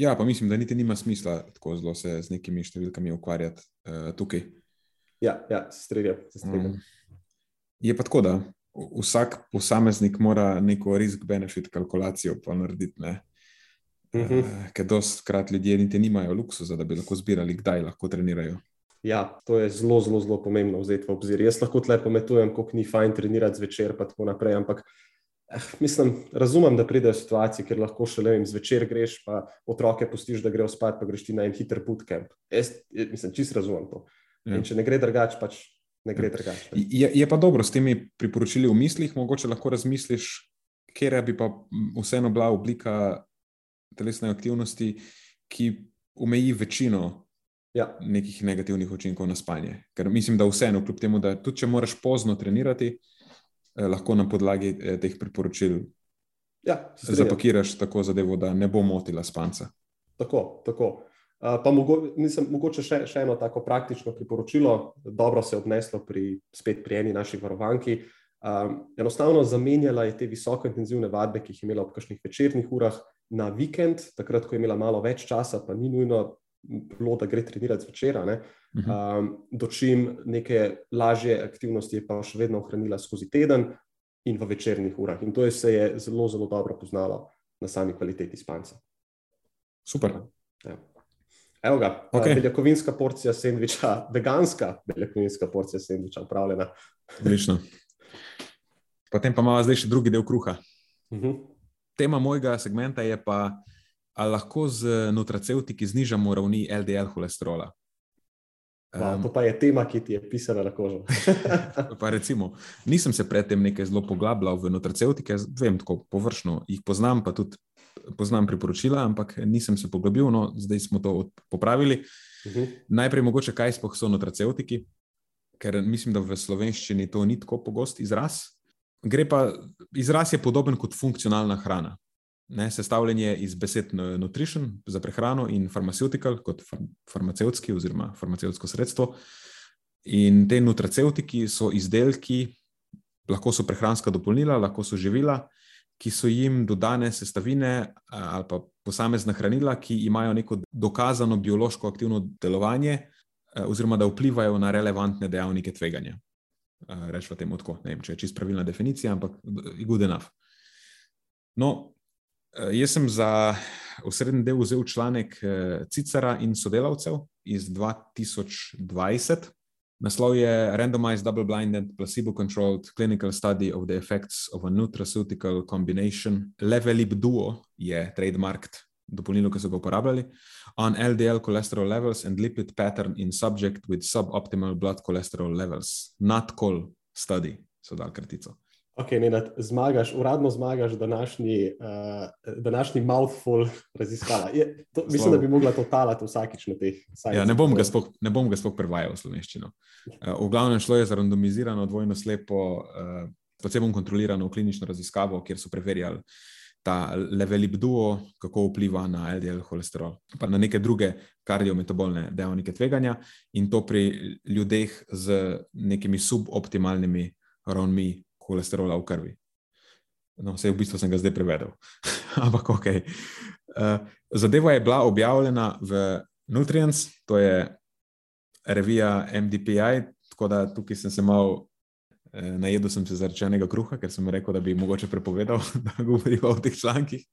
Ja, pa mislim, da niti nima smisla tako zelo se z nekimi številkami ukvarjati uh, tukaj. Ja, ja se strinjam. Um, je pa tako, da vsak posameznik mora neko risk-benefit kalkulacijo narediti. Uh -huh. uh, ker doskrat ljudje niti nimajo luksusa, da bi lahko zbirali, kdaj lahko trenirajo. Ja, to je zelo, zelo, zelo pomembno vzeti v obzir. Jaz lahko tle pometujem, kako ni fajn trenirati zvečer, pa tako naprej. Ampak Eh, mislim, razumem, da pridejo situacije, ker lahko še le zvečer greš, pa otroke pustiš, da grejo spat, pa greš ti na en hiter bootcamp. Jaz, mislim, čist razumem to. Ja. In če ne gre drugače, pač ne gre ja. drugače. Je, je pa dobro s temi priporočili v mislih, mogoče lahko razmisliš, kje bi pa vseeno bila oblika telesne aktivnosti, ki omeji večino. Ja. Nekih negativnih učinkov na spanje. Ker mislim, da vseeno, kljub temu, da tudi če moraš pozno trenirati, Eh, lahko na podlagi eh, teh priporočil ja, zapakiraš tako zadevo, da ne bo motila spanca. Tako, tako. Pa mogo, nisem, mogoče še, še eno tako praktično priporočilo, dobro se je obneslo pri, spet pri eni naših varovanki. Um, enostavno zamenjala je te visoko intenzivne vadbe, ki jih je imela ob kakšnih večernih urah na vikend, takrat, ko je imela malo več časa, pa ni nujno bilo, da gre trenirati zvečer. Um, dočim neke lažje aktivnosti je pa še vedno ohranila skozi teden in v večernih urah. In to je se je zelo, zelo dobro poznalo na sami kvaliteti spanca. Super. Ja. Evo ga, okay. beljakovinska porcija sendviča, veganska beljakovinska porcija sendviča, upravljena. Odlično. Potem pa imamo zdaj še drugi del kruha. Uh mhm. -huh. Tema mojega segmenta je pa, ali lahko z nutracevtiki znižamo ravni LDL holesterola. Um, to pa je tema, ki ti je pisana na kožo. recimo, nisem se predtem nekaj zelo poglabljal v nutracevtike, vem tako površno, jih poznam, pa tudi poznam priporočila, ampak nisem se poglobil, no zdaj smo to popravili. Uh mhm. -huh. Najprej mogoče, kaj sploh so nutracevtiki, ker mislim, da v slovenščini to ni tako pogost izraz. Gre pa, izraz je podoben kot funkcionalna hrana. ne, sestavljen je iz besed nutrition za prehrano in pharmaceutical kot far, farmacevtski oziroma farmacevtsko sredstvo. In te nutraceutiki so izdelki, lahko so prehranska dopolnila, lahko so živila, ki so jim dodane sestavine ali pa posamezna hranila, ki imajo neko dokazano biološko aktivno delovanje, oziroma da vplivajo na relevantne dejavnike tveganja. Rečemo temu tako, ne vem, če je čisto pravilna definicija, ampak good enough. No, jaz sem za osrednji del vzel članek Cicera in sodelavcev iz 2020. Naslov je Randomized Double-Blinded Placebo-Controlled Clinical Study of the Effects of a Nutraceutical Combination. Levelib Duo je trademarked dopolnilo, ki so ga uporabljali. On LDL cholesterol levels and lipid pattern in subject with suboptimal blood cholesterol levels. Not call study, so dal kratico. Ok, Nenad, zmagaš, uradno zmagaš današnji, uh, današnji mouthful raziskava. Je, to, mislim, da bi mogla to talati vsakič na teh. Ja, ne bom ga sploh prevajal v slovenščino. Uh, v glavnem šlo je za randomizirano, dvojno slepo, uh, posebno kontrolirano klinično raziskavo, kjer so preverjali ta levelib duo, kako vpliva na LDL holesterol, pa na neke druge kardiometabolne dejavnike tveganja, in to pri ljudeh z nekimi suboptimalnimi ravnmi holesterola v krvi. No, vse v bistvu sem ga zdaj prevedel. Ampak ok. Uh, zadeva je bila objavljena v Nutrients, to je revija MDPI, tako da tukaj sem se mal. Eh, najedel sem se zarečenega kruha, ker sem rekel, da bi mogoče prepovedal, da govorijo o teh člankih.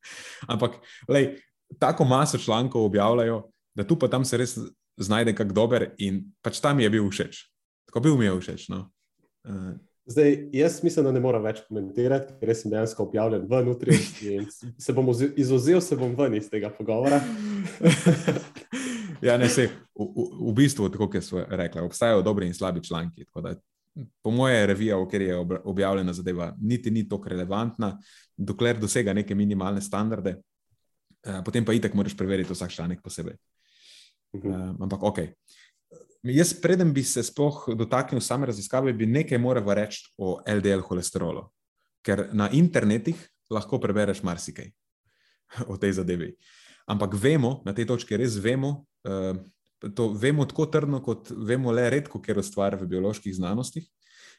Ampak, lej, tako maso člankov objavljajo, da tu pa tam se res znajde kak dober in pač tam je bil všeč. Tako bil mi je všeč. No? Uh, Zdaj, jaz mislim, da ne moram več komentirati, ker sem dejansko objavljen v notri in se bom izuzel, se bom ven iz tega pogovora. ja, ne se. V, v, v bistvu, tako kot so rekli, obstajajo dobri in slabi članki. Po moje, revija, v kateri je objavljena zadeva, niti ni tako relevantna, dokler dosega neke minimalne standarde, eh, potem pa itek moraš preveriti vsak članek posebej. -huh. uh, ampak ok. Jaz, preden bi se sploh dotaknil same raziskave, bi nekaj moral reči o LDL holesterolu. Ker na internetih lahko prebereš marsikaj o tej zadevi. Ampak vemo, na tej točki res vemo, uh, to vemo tako trdno, kot vemo le redko, ker ustvarja v bioloških znanostih,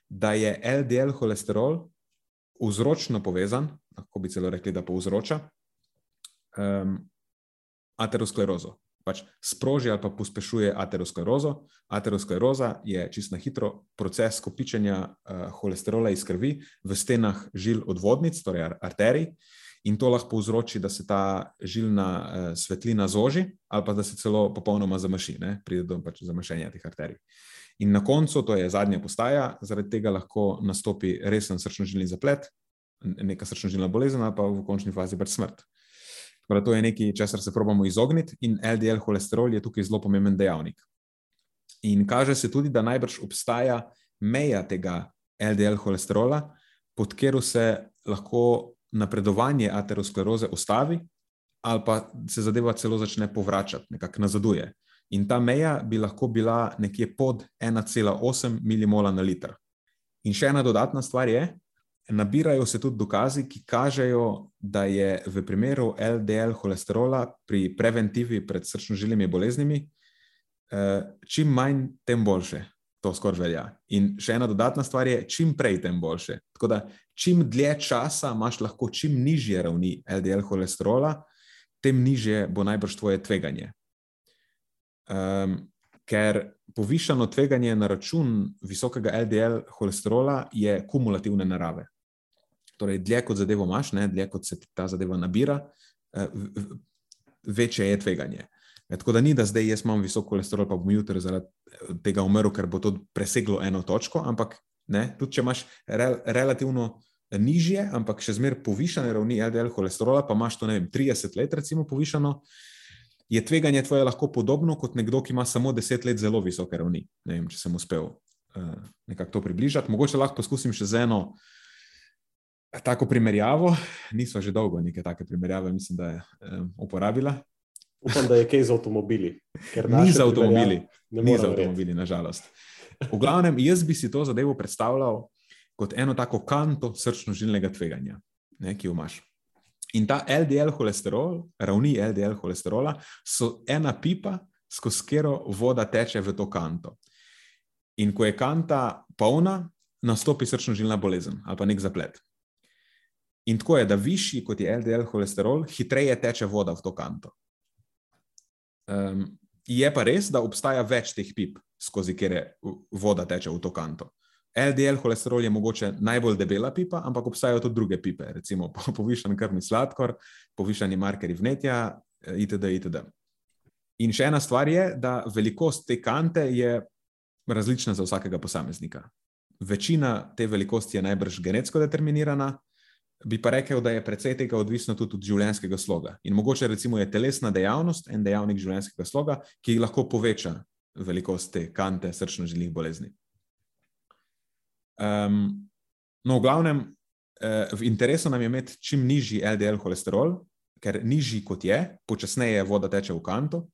da je LDL holesterol vzročno povezan, lahko bi celo rekli, da povzroča um, aterosklerozo pač sproži ali pa pospešuje aterosklerozo. Ateroskleroza je čisto na hitro proces kopičenja uh, holesterola iz krvi v stenah žil odvodnic, torej arterij, in to lahko povzroči, da se ta žilna uh, svetlina zoži ali pa da se celo popolnoma zamaši, ne? pride do pač zamašenja teh arterij. In na koncu, to je zadnja postaja, zaradi tega lahko nastopi resen srčno-žilni zaplet, neka srčno-žilna bolezen, pa v končni fazi pač smrt. Torej, to je nekaj, česar se probujemo izogniti, in LDL holesterol je tukaj zelo pomemben dejavnik. In kaže se tudi, da najbrž obstaja meja tega LDL holesterola, pod katero se lahko napredovanje ateroskleroze ustavi, ali pa se zadeva celo začne povračati, nekako nazaduje. In ta meja bi lahko bila nekje pod 1,8 milimola na liter. In še ena dodatna stvar je, Nabirajo se tudi dokazi, ki kažejo, da je v primeru LDL holesterola pri preventivi pred srčno-žilnimi boleznimi, eh, čim manj, tem boljše. To skoraj velja. In še ena dodatna stvar je, čim prej, tem boljše. Tako da, čim dlje časa imaš lahko čim nižje ravni LDL holesterola, tem nižje bo najbrž tvoje tveganje. Um, ker povišano tveganje na račun visokega LDL holesterola je kumulativne narave. Torej, dlje kot zadevo imaš, ne, dlje kot se ta zadeva nabira, eh, večje je tveganje. E, tako da ni, da zdaj jaz imam visok holesterol, pa bom jutri zaradi eh, tega umrl, ker bo to preseglo eno točko. Ampak ne, tudi če imaš rel, relativno nižje, ampak še zmeraj povišene ravni LDL holesterola, pa imaš to vem, 30 let, recimo, povišeno, je tveganje tvoje lahko podobno kot nekdo, ki ima samo 10 let zelo visoke ravni. Ne vem, če sem uspel uh, nekako to približati. Mogoče lahko poskusim še z eno. Tako primerjavo, niso že dolgo neke take primerjave, mislim, da je um, uporabila. Upam, da je kaj z avtomobili. Ni za avtomobili, ni za avtomobili, nažalost. V glavnem, jaz bi si to zadevo predstavljal kot eno tako kanto srčno-žilnega tveganja, ne, ki jo imaš. In ta LDL holesterol, ravni LDL holesterola, so ena pipa, skozi katero voda teče v to kanto. In ko je kanta polna, nastopi srčno-žilna bolezen ali pa nek zaplet. In tako je, da višji kot je LDL holesterol, hitreje teče voda v to kanto. Um, je pa res, da obstaja več teh pip, skozi katero voda teče v to kanto. LDL holesterol je mogoče najbolj debela pipa, ampak obstajajo tudi druge pipe, recimo povišen krvni sladkor, povišeni markerji vnetja, itd. itd. In še ena stvar je, da velikost te kante je različna za vsakega posameznika. Večina te velikosti je najbrž genetsko determinirana, bi pa rekel, da je precej tega odvisno tudi od življenjskega sloga. In mogoče recimo je telesna dejavnost en dejavnik življenjskega sloga, ki lahko poveča velikost te kante srčno-žilnih bolezni. Um, no, v glavnem, uh, v interesu nam je imeti čim nižji LDL holesterol, ker nižji kot je, počasneje voda teče v kanto.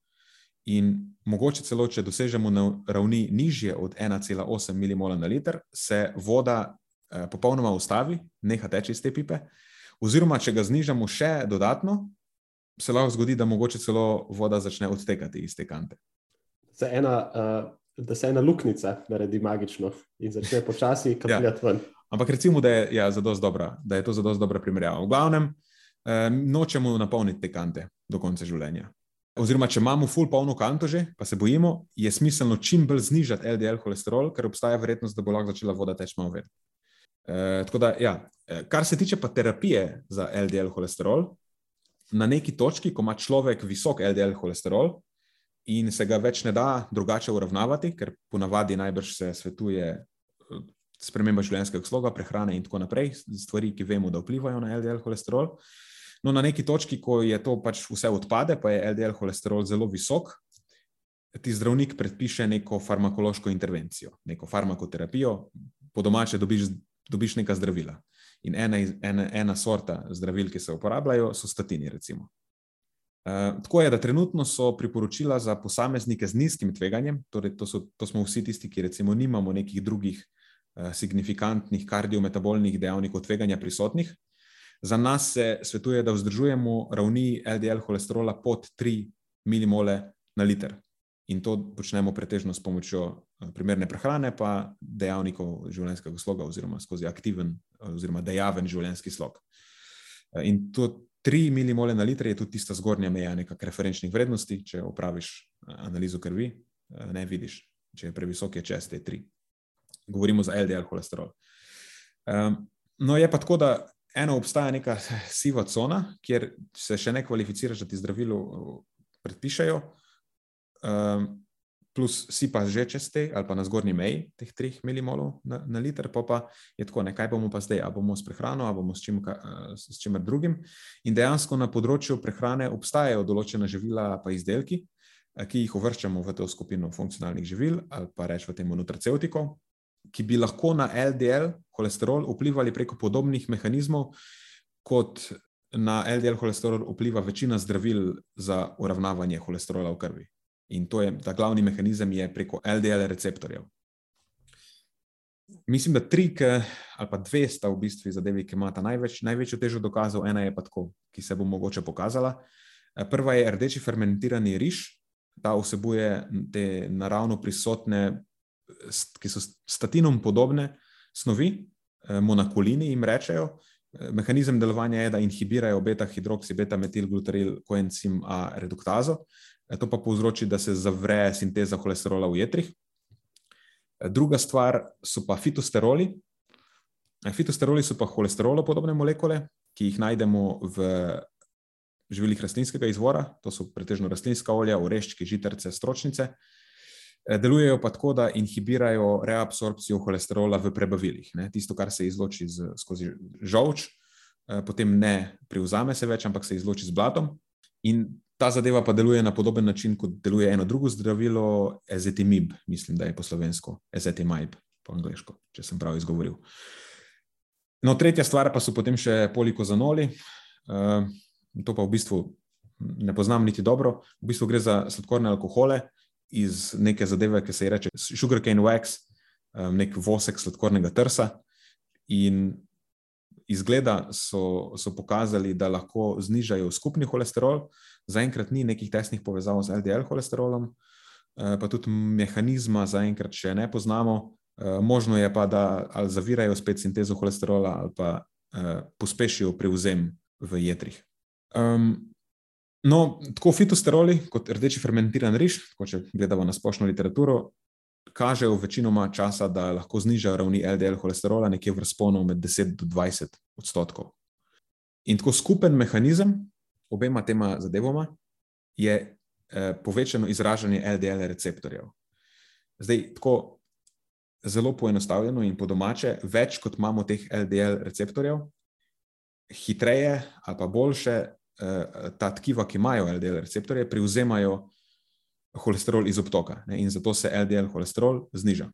In mogoče celo, če dosežemo na ravni nižje od 1,8 mmol na liter, se voda popolnoma ustavi, neha teči iz te pipe. Oziroma, če ga znižamo še dodatno, se lahko zgodi, da mogoče celo voda začne odtekati iz te kante. Za ena uh, da se ena luknjica naredi magično in začne počasi kapljati ja. ven. Ampak recimo, da je, ja, dobra, da je to zelo dobra primerjava. V glavnem, eh, nočemo napolniti te kante do konca življenja. Oziroma, če imamo full polno kanto že, pa se bojimo, je smiselno čim bolj znižati LDL holesterol, ker obstaja verjetnost, da bo lahko začela voda teči malo več. Eh, da, ja. Eh, kar se tiče pa terapije za LDL holesterol, na neki točki, ko ima človek visok LDL holesterol, in se ga več ne da drugače uravnavati, ker ponavadi najbrž se svetuje eh, sprememba življenjskega sloga, prehrane in tako naprej, stvari, ki vemo, da vplivajo na LDL holesterol. No, na neki točki, ko je to pač vse odpade, pa je LDL holesterol zelo visok, ti zdravnik predpiše neko farmakološko intervencijo, neko farmakoterapijo, po domače dobiš, dobiš neka zdravila. In ena, ena, ena sorta zdravil, ki se uporabljajo, so statini, recimo. Uh, tako je, da trenutno so priporočila za posameznike z nizkim tveganjem, torej to, so, to smo vsi tisti, ki recimo nimamo nekih drugih uh, signifikantnih kardiometabolnih dejavnikov tveganja prisotnih. Za nas se svetuje, da vzdržujemo ravni LDL holesterola pod 3 mmol na liter. In to počnemo pretežno s pomočjo primerne prehrane, pa dejavnikov življenjskega sloga, oziroma skozi aktiven, oziroma dejaven življenjski slog. In to 3 mmol na liter je tudi tista zgornja meja nekakšnih referenčnih vrednosti. Če opraviš eh, analizo krvi, eh, ne vidiš, če je previsok, je čez te 3. Govorimo za LDL holesterol. Um, no, je pa tako, da eno obstaja neka siva cona, kjer se še ne kvalificiraš, da ti zdravilo eh, predpišajo. Um, plus si pa že čez te, ali pa na zgornji meji teh 3 mmol na, na liter, pa, pa je tako, ne, kaj bomo pa zdaj, ali bomo s prehrano, ali bomo s, čim, s čimer drugim. In dejansko na področju prehrane obstajajo določena živila, pa izdelki, ki jih uvrščamo v to skupino funkcionalnih živil, ali pa rečemo temu nutraceutikov, ki bi lahko na LDL holesterol vplivali preko podobnih mehanizmov, kot na LDL holesterol vpliva večina zdravil za uravnavanje holesterola v krvi. In to je ta glavni mehanizem, je preko LDL receptorjev. Mislim, da tri, ali pa dve sta v bistvu zadevi, ki imata največ, največjo težo dokazov. Ena je pa tako, ki se bo mogoče pokazala. Prva je rdeči fermentirani riž, ta vsebuje te naravno prisotne, ki so statinom podobne snovi, monakolini jim rečejo. Mehanizem delovanja je, da inhibirajo beta-hidroksi, beta-metilglutaril, koencim A reduktazo. E, to pa povzroči, da se zavre sinteza holesterola v jetrih. E, druga stvar so pa fitosteroli. E, fitosteroli so pa holesterolo podobne molekule, ki jih najdemo v živilih rastlinskega izvora, to so pretežno rastlinska olja, oreščki, žitarce, stročnice. Delujejo pa tako, da inhibirajo reabsorpcijo holesterola v prebavilih. Ne? Tisto, kar se izloči z, skozi žolč, potem ne privzame se več, ampak se izloči z blatom. In Ta zadeva pa deluje na podoben način, kot deluje eno drugo zdravilo, ezetimib, mislim, da je po slovensko, ezetimib, po angliško, če sem prav izgovoril. No, tretja stvar pa so potem še polikozanoli. Uh, to pa v bistvu ne poznam niti dobro. V bistvu gre za sladkorne alkohole iz neke zadeve, ki se ji reče sugarcane wax, um, nek vosek sladkornega trsa. In izgleda so, so pokazali, da lahko znižajo skupni holesterol. Zaenkrat ni nekih tesnih povezav z LDL holesterolom, eh, pa tudi mehanizma zaenkrat še ne poznamo. Eh, možno je pa, da ali zavirajo spet sintezo holesterola ali pa pospešijo prevzem v jedrih. Um, no, tako fitosteroli kot rdeči fermentiran riž, če gledamo na splošno literaturo, kažejo večinoma časa, da lahko znižajo ravni LDL holesterola nekje v razponu med 10 do 20 odstotkov. In tako skupen mehanizem obema tema zadevoma je eh, povečano izražanje LDL receptorjev. Zdaj, tako zelo poenostavljeno in po domače, več kot imamo teh LDL receptorjev, hitreje ali pa boljše eh, ta tkiva, ki imajo LDL receptorje, prevzemajo holesterol iz obtoka ne, in zato se LDL holesterol zniža.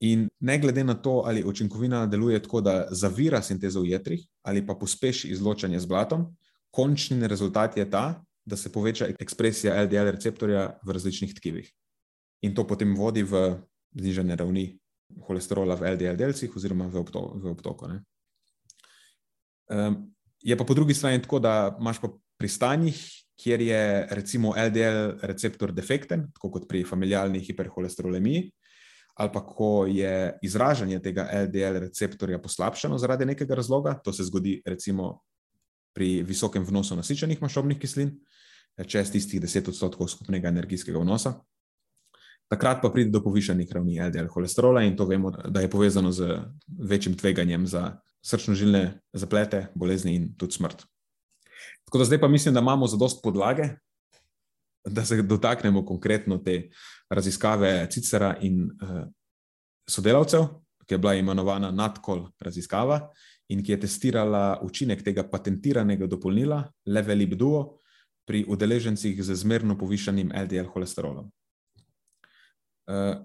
In ne glede na to, ali učinkovina deluje tako, da zavira sintezo v jetrih ali pa pospeši izločanje z blatom, končni rezultat je ta, da se poveča ekspresija LDL receptorja v različnih tkivih. In to potem vodi v znižanje ravni holesterola v LDL delcih oziroma v, obto, v obtoku. Um, je pa po drugi strani tako, da imaš pa pri stanjih, kjer je recimo LDL receptor defekten, tako kot pri familialni hiperholesterolemiji, ali pa ko je izražanje tega LDL receptorja poslabšano zaradi nekega razloga, to se zgodi recimo pri visokem vnosu nasičenih maščobnih kislin, čez tistih 10 odstotkov skupnega energijskega vnosa. Takrat pa pride do povišanih ravni LDL holesterola in to vemo, da je povezano z večjim tveganjem za srčno-žilne zaplete, bolezni in tudi smrt. Tako da zdaj pa mislim, da imamo zadost podlage, da se dotaknemo konkretno te raziskave Cicera in uh, sodelavcev, ki je bila imenovana Nadkol raziskava in ki je testirala učinek tega patentiranega dopolnila Levelib Duo pri udeležencih z zmerno povišanim LDL holesterolom. Uh,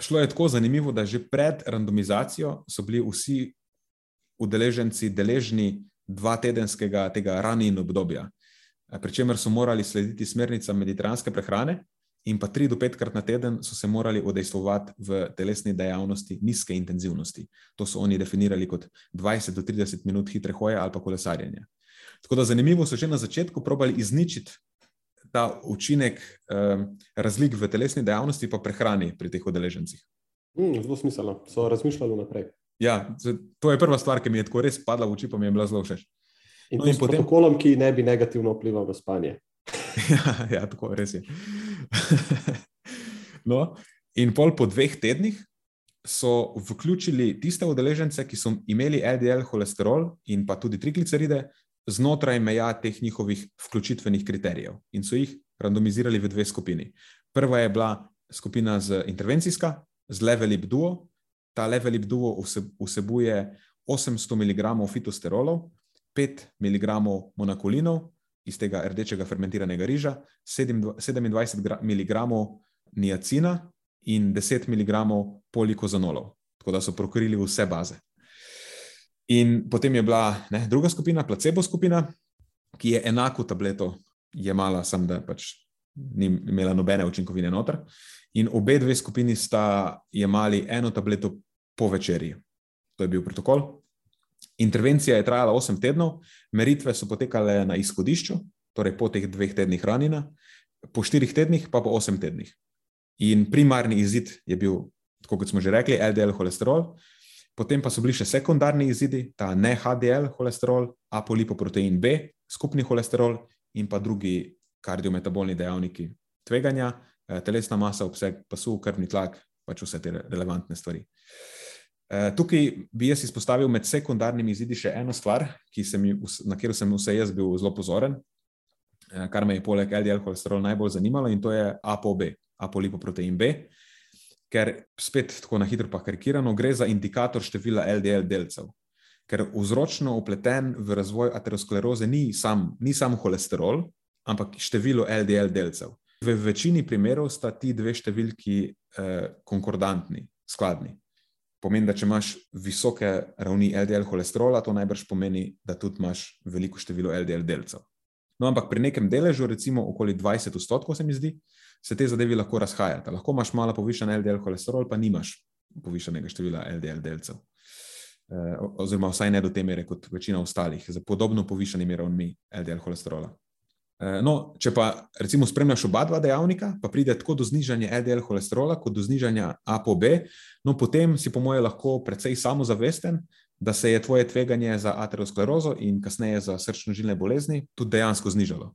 šlo je tako zanimivo, da že pred randomizacijo so bili vsi udeleženci deležni dva tedenskega tega rani in obdobja, pri čemer so morali slediti smernicam mediteranske prehrane, in pa tri do petkrat na teden so se morali odejstvovati v telesni dejavnosti nizke intenzivnosti. To so oni definirali kot 20 do 30 minut hitre hoje ali pa kolesarjenje. Tako da zanimivo so že na začetku probali izničiti ta učinek um, razlik v telesni dejavnosti pa prehrani pri teh udeležencih. Mm, zelo smiselno, so razmišljali naprej. Ja, to je prva stvar, ki mi je tako res padla v oči, pa mi je bila zelo všeč. In, no, in potem protokolom, ki ne bi negativno vplival na spanje. ja, ja, tako res je. no, in pol po dveh tednih so vključili tiste udeležence, ki so imeli LDL holesterol in pa tudi trigliceride znotraj meja teh njihovih vključitvenih kriterijev in so jih randomizirali v dve skupini. Prva je bila skupina z intervencijska, z Levelib Duo, ta levelip duo vsebuje 800 mg fitosterolov, 5 mg monakolinov iz tega rdečega fermentiranega riža, 27 mg niacina in 10 mg polikozanolov. Tako da so prokrili vse baze. In potem je bila ne, druga skupina, placebo skupina, ki je enako tableto jemala, samo da pač ni imela nobene učinkovine noter. In obe dve skupini sta jemali eno tableto po večerji. To je bil protokol. Intervencija je trajala 8 tednov, meritve so potekale na izhodišču, torej po teh dveh tednih ranjena, po 4 tednih pa po 8 tednih. In primarni izid je bil, kot smo že rekli, LDL holesterol, potem pa so bili še sekundarni izidi, ta ne HDL holesterol, apolipoprotein B, skupni holesterol in pa drugi kardiometabolni dejavniki tveganja, eh, telesna masa, obseg pasu, krvni tlak, pač vse te relevantne stvari. Eh, tukaj bi jaz izpostavil med sekundarnimi izidi še eno stvar, mi, na katero sem vse jaz bil zelo pozoren, eh, kar me je poleg LDL holesterol najbolj zanimalo, in to je ApoB, apolipoprotein B, ker spet tako na hitro pa karikirano gre za indikator števila LDL delcev. Ker vzročno upleten v razvoj ateroskleroze ni sam, ni sam holesterol, ampak število LDL delcev. V večini primerov sta ti dve številki eh, konkordantni, skladni. Pomeni, da če imaš visoke ravni LDL holesterola, to najbrž pomeni, da tudi imaš veliko število LDL delcev. No, ampak pri nekem deležu, recimo okoli 20 odstotkov, se mi zdi, se te zadeve lahko razhajajo. Lahko imaš malo povišen LDL holesterol, pa nimaš povišenega števila LDL delcev. oziroma vsaj ne do te mere kot večina ostalih, z podobno povišanimi ravnmi LDL holesterola. No, če pa recimo spremljaš oba dva dejavnika, pa pride tako do znižanja LDL holesterola, kot do znižanja ApoB, no potem si po mojem lahko precej samozavesten, da se je tvoje tveganje za aterosklerozo in kasneje za srčno-žilne bolezni tudi dejansko znižalo.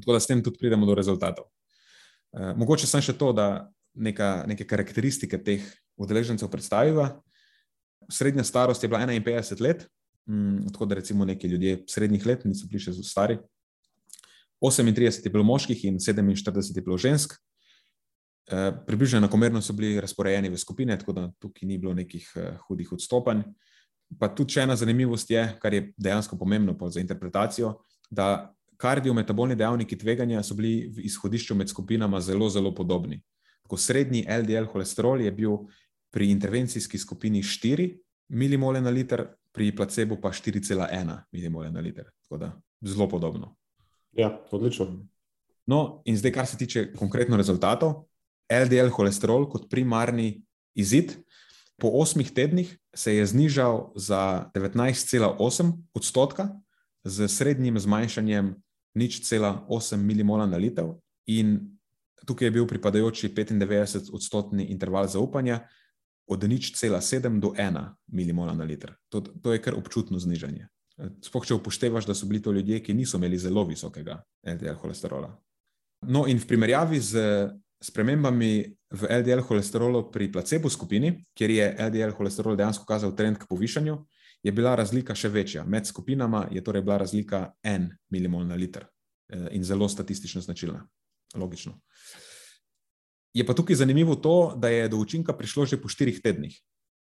Tako da s tem tudi pridemo do rezultatov. Mogoče sem še to, da neka, neke karakteristike teh udeležencev predstaviva. Srednja starost je bila 51 let, mm, tako da recimo neki ljudje srednjih let niso bili še stari. 38 je bilo moških in 47 je bilo žensk. E, približno enakomerno so bili razporejeni v skupine, tako da tukaj ni bilo nekih e, hudih odstopanj. Pa tudi še ena zanimivost je, kar je dejansko pomembno za interpretacijo, da kardiometabolni dejavniki tveganja so bili v izhodišču med skupinama zelo, zelo podobni. Tako srednji LDL holesterol je bil pri intervencijski skupini 4 milimole na liter, pri placebu pa 4,1 milimole na liter. Tako da zelo podobno. Ja, odlično. No, in zdaj, kar se tiče konkretno rezultatov, LDL holesterol kot primarni izid, po osmih tednih se je znižal za 19,8 odstotka, z srednjim zmanjšanjem nič cela 8 milimola na liter, in tukaj je bil pripadajoči 95 odstotni interval zaupanja od nič cela 7 do 1 milimola na liter. To, to je kar občutno znižanje. Sploh če upoštevaš, da so bili to ljudje, ki niso imeli zelo visokega LDL holesterola. No, in v primerjavi z spremembami v LDL holesterolu pri placebo skupini, kjer je LDL holesterol dejansko kazal trend k povišanju, je bila razlika še večja. Med skupinama je torej bila razlika en milimol na liter eh, in zelo statistično značilna. Logično. Je pa tukaj zanimivo to, da je do učinka prišlo že po štirih tednih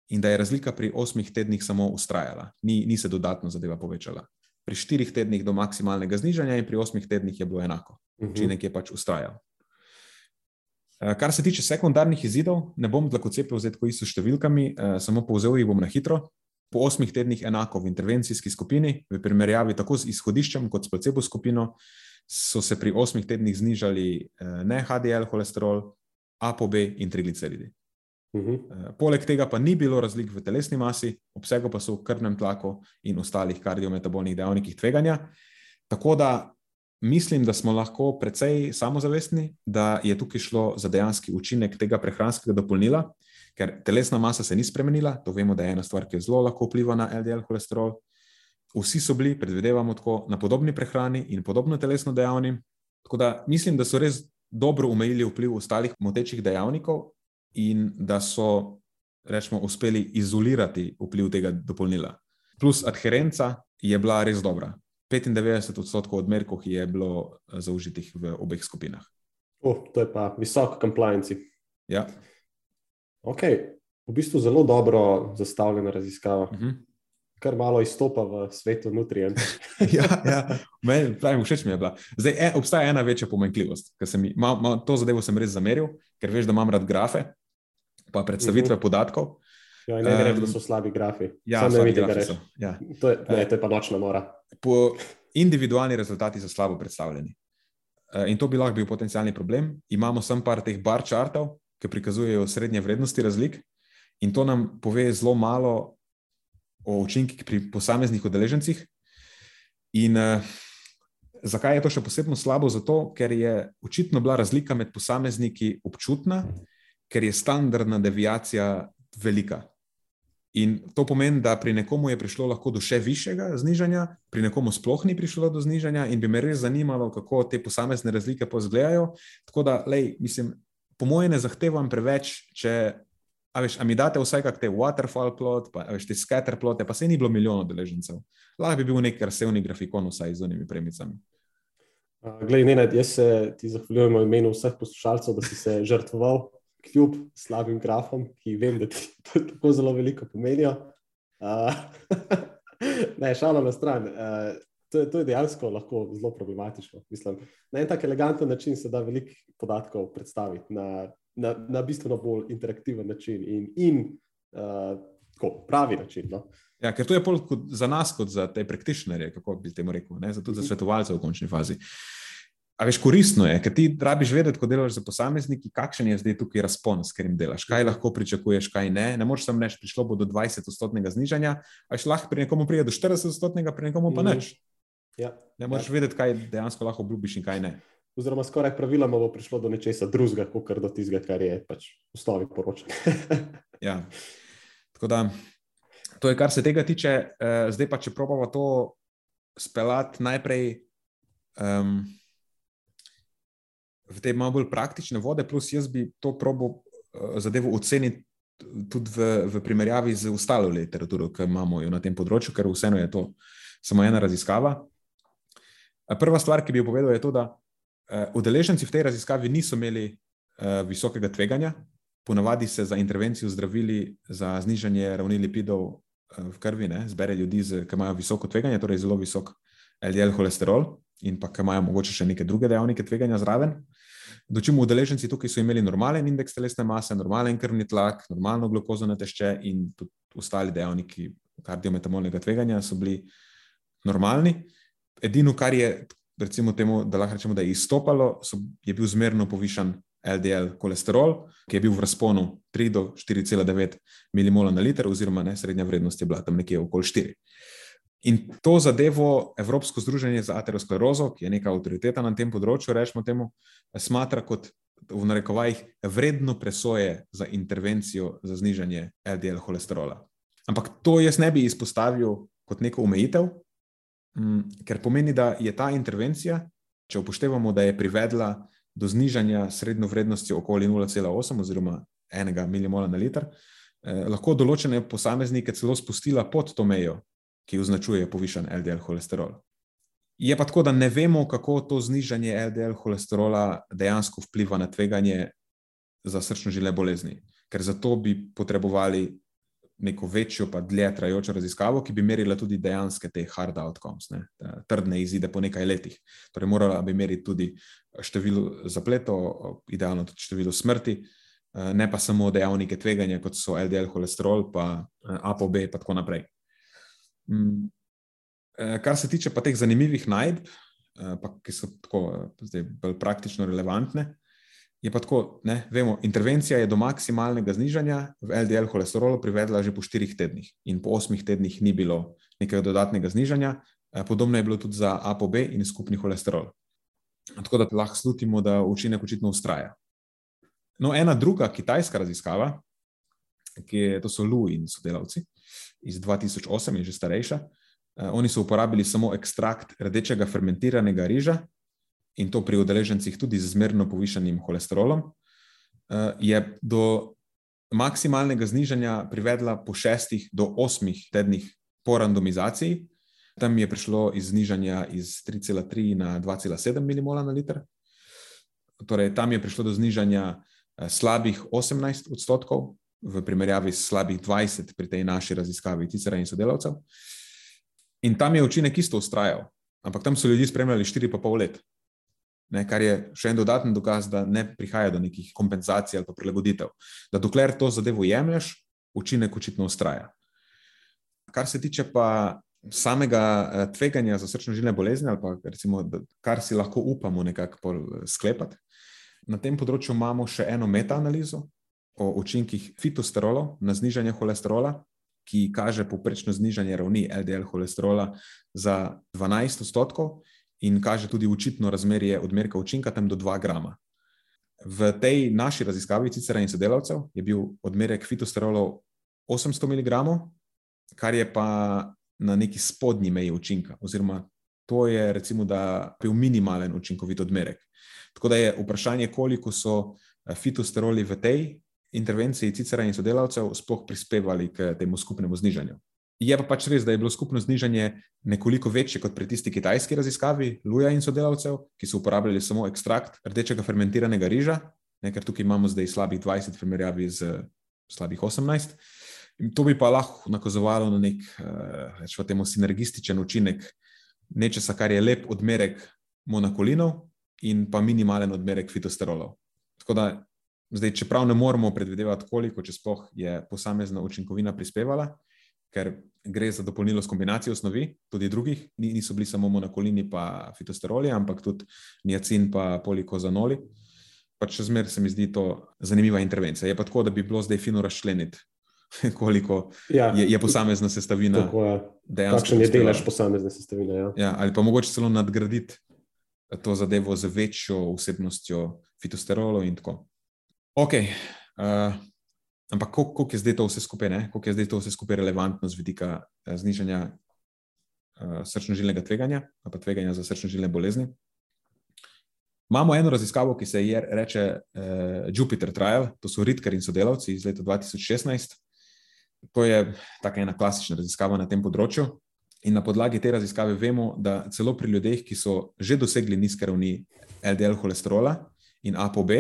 in da je razlika pri osmih tednih samo ustrajala, ni, ni se dodatno zadeva povečala. Pri štirih tednih do maksimalnega znižanja in pri osmih tednih je bilo enako. Mhm. Učinek je pač ustrajal. Eh, kar se tiče sekundarnih izidov, ne bom tako cepil z tako isto številkami, eh, samo povzel jih bom na hitro. Po osmih tednih enako v intervencijski skupini, v primerjavi tako z izhodiščem kot s placebo skupino, so se pri osmih tednih znižali eh, ne HDL holesterol, ApoB in trigliceridi. Mhm. -huh. Poleg tega pa ni bilo razlik v telesni masi, obsegu pa so v krvnem tlaku in ostalih kardiometabolnih dejavnikih tveganja. Tako da mislim, da smo lahko precej samozavestni, da je tukaj šlo za dejanski učinek tega prehranskega dopolnila, ker telesna masa se ni spremenila. To vemo, da je ena stvar, ki zelo lahko vpliva na LDL holesterol. Vsi so bili, predvidevamo, tako, na podobni prehrani in podobno telesno dejavni. Tako da mislim, da so res dobro umejili vpliv ostalih motečih dejavnikov in da so, rečemo, uspeli izolirati vpliv tega dopolnila. Plus adherenca je bila res dobra. 95 odstotkov odmerkov je bilo eh, zaužitih v obeh skupinah. Oh, to je pa visok compliance. Ja. Ok, v bistvu zelo dobro zastavljena raziskava. Uh mhm. -huh. Kar malo izstopa v svetu nutrientov. ja, ja. Meni, pravim, všeč mi je bila. Zdaj, e, obstaja ena večja pomanjkljivost. Ma, ma, to zadevo sem res zameril, ker veš, da imam rad grafe pa predstavitve uh mhm. -huh. podatkov. Ja, ne um, reči, da so slabi grafi. Ja, ne vidi, da so. Ja. To, je, ne, to je pa nočna mora. Po individualni rezultati so slabo predstavljeni. Uh, in to bi lahko bil potencijalni problem. Imamo sem par teh bar chartov, ki prikazujejo srednje vrednosti razlik, in to nam pove zelo malo o učinkih pri posameznih udeležencih. In uh, zakaj je to še posebno slabo? Zato, ker je očitno bila razlika med posamezniki občutna ker je standardna deviacija velika. In to pomeni, da pri nekomu je prišlo lahko do še višjega znižanja, pri nekomu sploh ni prišlo do znižanja, in bi me res zanimalo, kako te posamezne razlike pozgledajo. Tako da, lej, mislim, po mojem, ne zahtevam preveč, če. A, veš, a mi date vse, kak te waterfall plot, pa veš, te scatter plote, pa se ni bilo milijonov deležencev. Lahko bi bil nek razsevni grafikon, vsaj z unimi premicami. Glej, Nenad, jaz se ti zahvaljujem v imenu vseh poslušalcev, da si se žrtvoval kljub slabim grafom, ki vem, da ti tako zelo veliko pomenijo. Uh, ne, šala na stran. Uh, to, je, to je dejansko lahko zelo problematično. Mislim, na en tak eleganten način se da veliko podatkov predstaviti na, na, na bistveno bolj interaktiven način in, in uh, tako, pravi način. No? Ja, ker to je bolj za nas, kot za te praktičnere, kako bi temu rekel, ne? za, za svetovalce v končni fazi. A veš, koristno je, ker ti rabiš vedeti, ko delaš za posamezniki, kakšen je zdaj tukaj razpons, ker jim delaš, kaj lahko pričakuješ, kaj ne. Ne moreš samo reči, prišlo bo do 20-odstotnega znižanja, a še lahko pri nekomu pride do 40-odstotnega, pri nekomu pa nič. Ja. Ne moreš Ja. vedeti, kaj dejansko lahko obljubiš in kaj ne. Oziroma, skoraj praviloma bo prišlo do nečesa drugega, kot do tistega, kar je pač v osnovi poročanje. Ja. Tako da, to je, kar se tega tiče. Uh, zdaj pa, če probamo to speljati najprej um, v te malo bolj praktične vode, plus jaz bi to probo uh, zadevo oceniti tudi v, v primerjavi z ostalo literaturo, ki imamo na tem področju, ker vseeno je to samo ena raziskava. Uh, Prva stvar, ki bi jo povedal, je to, da uh, udeleženci v tej raziskavi niso imeli uh, visokega tveganja, ponavadi se za intervencijo zdravili za znižanje ravni lipidov eh, v krvi, ne, zbere ljudi, z, ki imajo visoko tveganje, torej zelo visok LDL holesterol in pa ki imajo mogoče še neke druge dejavnike tveganja zraven. Dočimo udeleženci tukaj so imeli normalen indeks telesne mase, normalen krvni tlak, normalno glukozo na tešče in tudi ostali dejavniki kardiometabolnega tveganja so bili normalni. Edino, kar je, recimo, temu, da lahko rečemo, da je izstopalo, so, je bil zmerno povišan LDL holesterol, ki je bil v razponu 3 do 4,9 mmol na liter, oziroma ne, srednja vrednost je bila tam nekje okoli 4. In to zadevo Evropsko združenje za aterosklerozo, ki je neka avtoriteta na tem področju, rečemo temu, smatra kot v narekovajih vredno presoje za intervencijo za znižanje LDL holesterola. Ampak to jaz ne bi izpostavil kot neko omejitev, ker pomeni, da je ta intervencija, če upoštevamo, da je privedla do znižanja srednjo vrednosti okoli 0,8 oziroma 1 mmol na liter, eh, lahko določene posameznike celo spustila pod to mejo, ki označuje povišen LDL holesterol. Je pa tako, da ne vemo, kako to znižanje LDL holesterola dejansko vpliva na tveganje za srčno-žile bolezni, ker zato bi potrebovali neko večjo, pa dlje trajajočo raziskavo, ki bi merila tudi dejanske te hard outcomes, ne, trdne izide po nekaj letih. Torej, morala bi meriti tudi število zapletov, idealno tudi število smrti, ne pa samo dejavnike tveganja, kot so LDL holesterol, pa ApoB in tako naprej. Kar se tiče pa teh zanimivih najdb, pa, ki so tako zdaj bolj praktično relevantne, je pa tako, ne, vemo, intervencija je do maksimalnega znižanja v LDL holesterolu privedla že po štirih tednih in po osmih tednih ni bilo nekega dodatnega znižanja. Podobno je bilo tudi za ApoB in skupni holesterol. Tako da lahko slutimo, da učinek očitno ustraja. No, ena druga kitajska raziskava, ki je, to so Lu in sodelavci iz 2008 in že starejša, oni so uporabili samo ekstrakt rdečega fermentiranega riža in to pri udeležencih tudi z zmerno povišanim holesterolom, je do maksimalnega znižanja privedla po šestih do osmih tednih po randomizaciji. Tam je prišlo iz znižanja iz 3,3 na 2,7 mmol na liter. Torej, tam je prišlo do znižanja slabih 18 odstotkov, v primerjavi s slabih 20 pri tej naši raziskavi, Ticera in sodelavcev. In tam je učinek isto ustrajal, ampak tam so ljudi spremljali 4,5 let. Ne, kar je še en dodaten dokaz, da ne prihaja do nekih kompenzacij ali prilagoditev. Da dokler to zadevo jemlješ, učinek očitno ustraja. Kar se tiče pa samega tveganja za srčno-žilne bolezni, ali pa recimo, kar si lahko upamo nekako sklepati, na tem področju imamo še eno metaanalizo o učinkih fitosterolov na znižanje holesterola, ki kaže poprečno znižanje ravni LDL holesterola za 12 odstotkov in kaže tudi očitno razmerje odmerka učinka tam do 2 grama. V tej naši raziskavi Cicera in sodelavcev je bil odmerek fitosterolov 800 mg, kar je pa na neki spodnji meji učinka, oziroma to je recimo, da bil minimalen učinkovit odmerek. Tako da je vprašanje, koliko so fitosteroli v tej intervenciji Cicera in sodelavcev sploh prispevali k temu skupnemu znižanju. Je pa pač res, da je bilo skupno znižanje nekoliko večje kot pri tisti kitajski raziskavi Luja in sodelavcev, ki so uporabljali samo ekstrakt rdečega fermentiranega riža, ne, ker tukaj imamo zdaj slabih 20 v primerjavi z slabih 18. In to bi pa lahko nakazovalo na nek, rečemo temu, sinergističen učinek nečesa, kar je lep odmerek monokolinov in pa minimalen odmerek fitosterolov. Tako da zdaj, čeprav ne moremo predvidevati, koliko, če sploh je posamezna učinkovina prispevala, ker gre za dopolnilo s kombinacijo snovi, tudi drugih, niso bili samo monokolini, pa fitosteroli, ampak tudi niacin, pa polikozanoli. Pač še zmeraj se mi zdi to zanimiva intervencija. Je pa tako, da bi bilo zdaj fino razčleniti, koliko ja, je, je posamezna sestavina. Kakšen je delež posamezne sestavine? Ja. Ja, ali pa mogoče celo nadgraditi to zadevo z večjo vsebnostjo fitosterolov in tako. Ok. Uh, Ampak koliko je zdaj to vse skupaj, koliko je zdaj to vse skupaj relevantno z vidika eh, znižanja uh, srčno-žilnega tveganja, pa tveganja za srčno-žilne bolezni? Imamo eno raziskavo, ki se je reče uh, Jupiter Trial, to so Ritker in sodelavci iz leta 2016. To je tako ena klasična raziskava na tem področju. In na podlagi te raziskave vemo, da celo pri ljudeh, ki so že dosegli nizke ravni LDL holesterola in ApoB,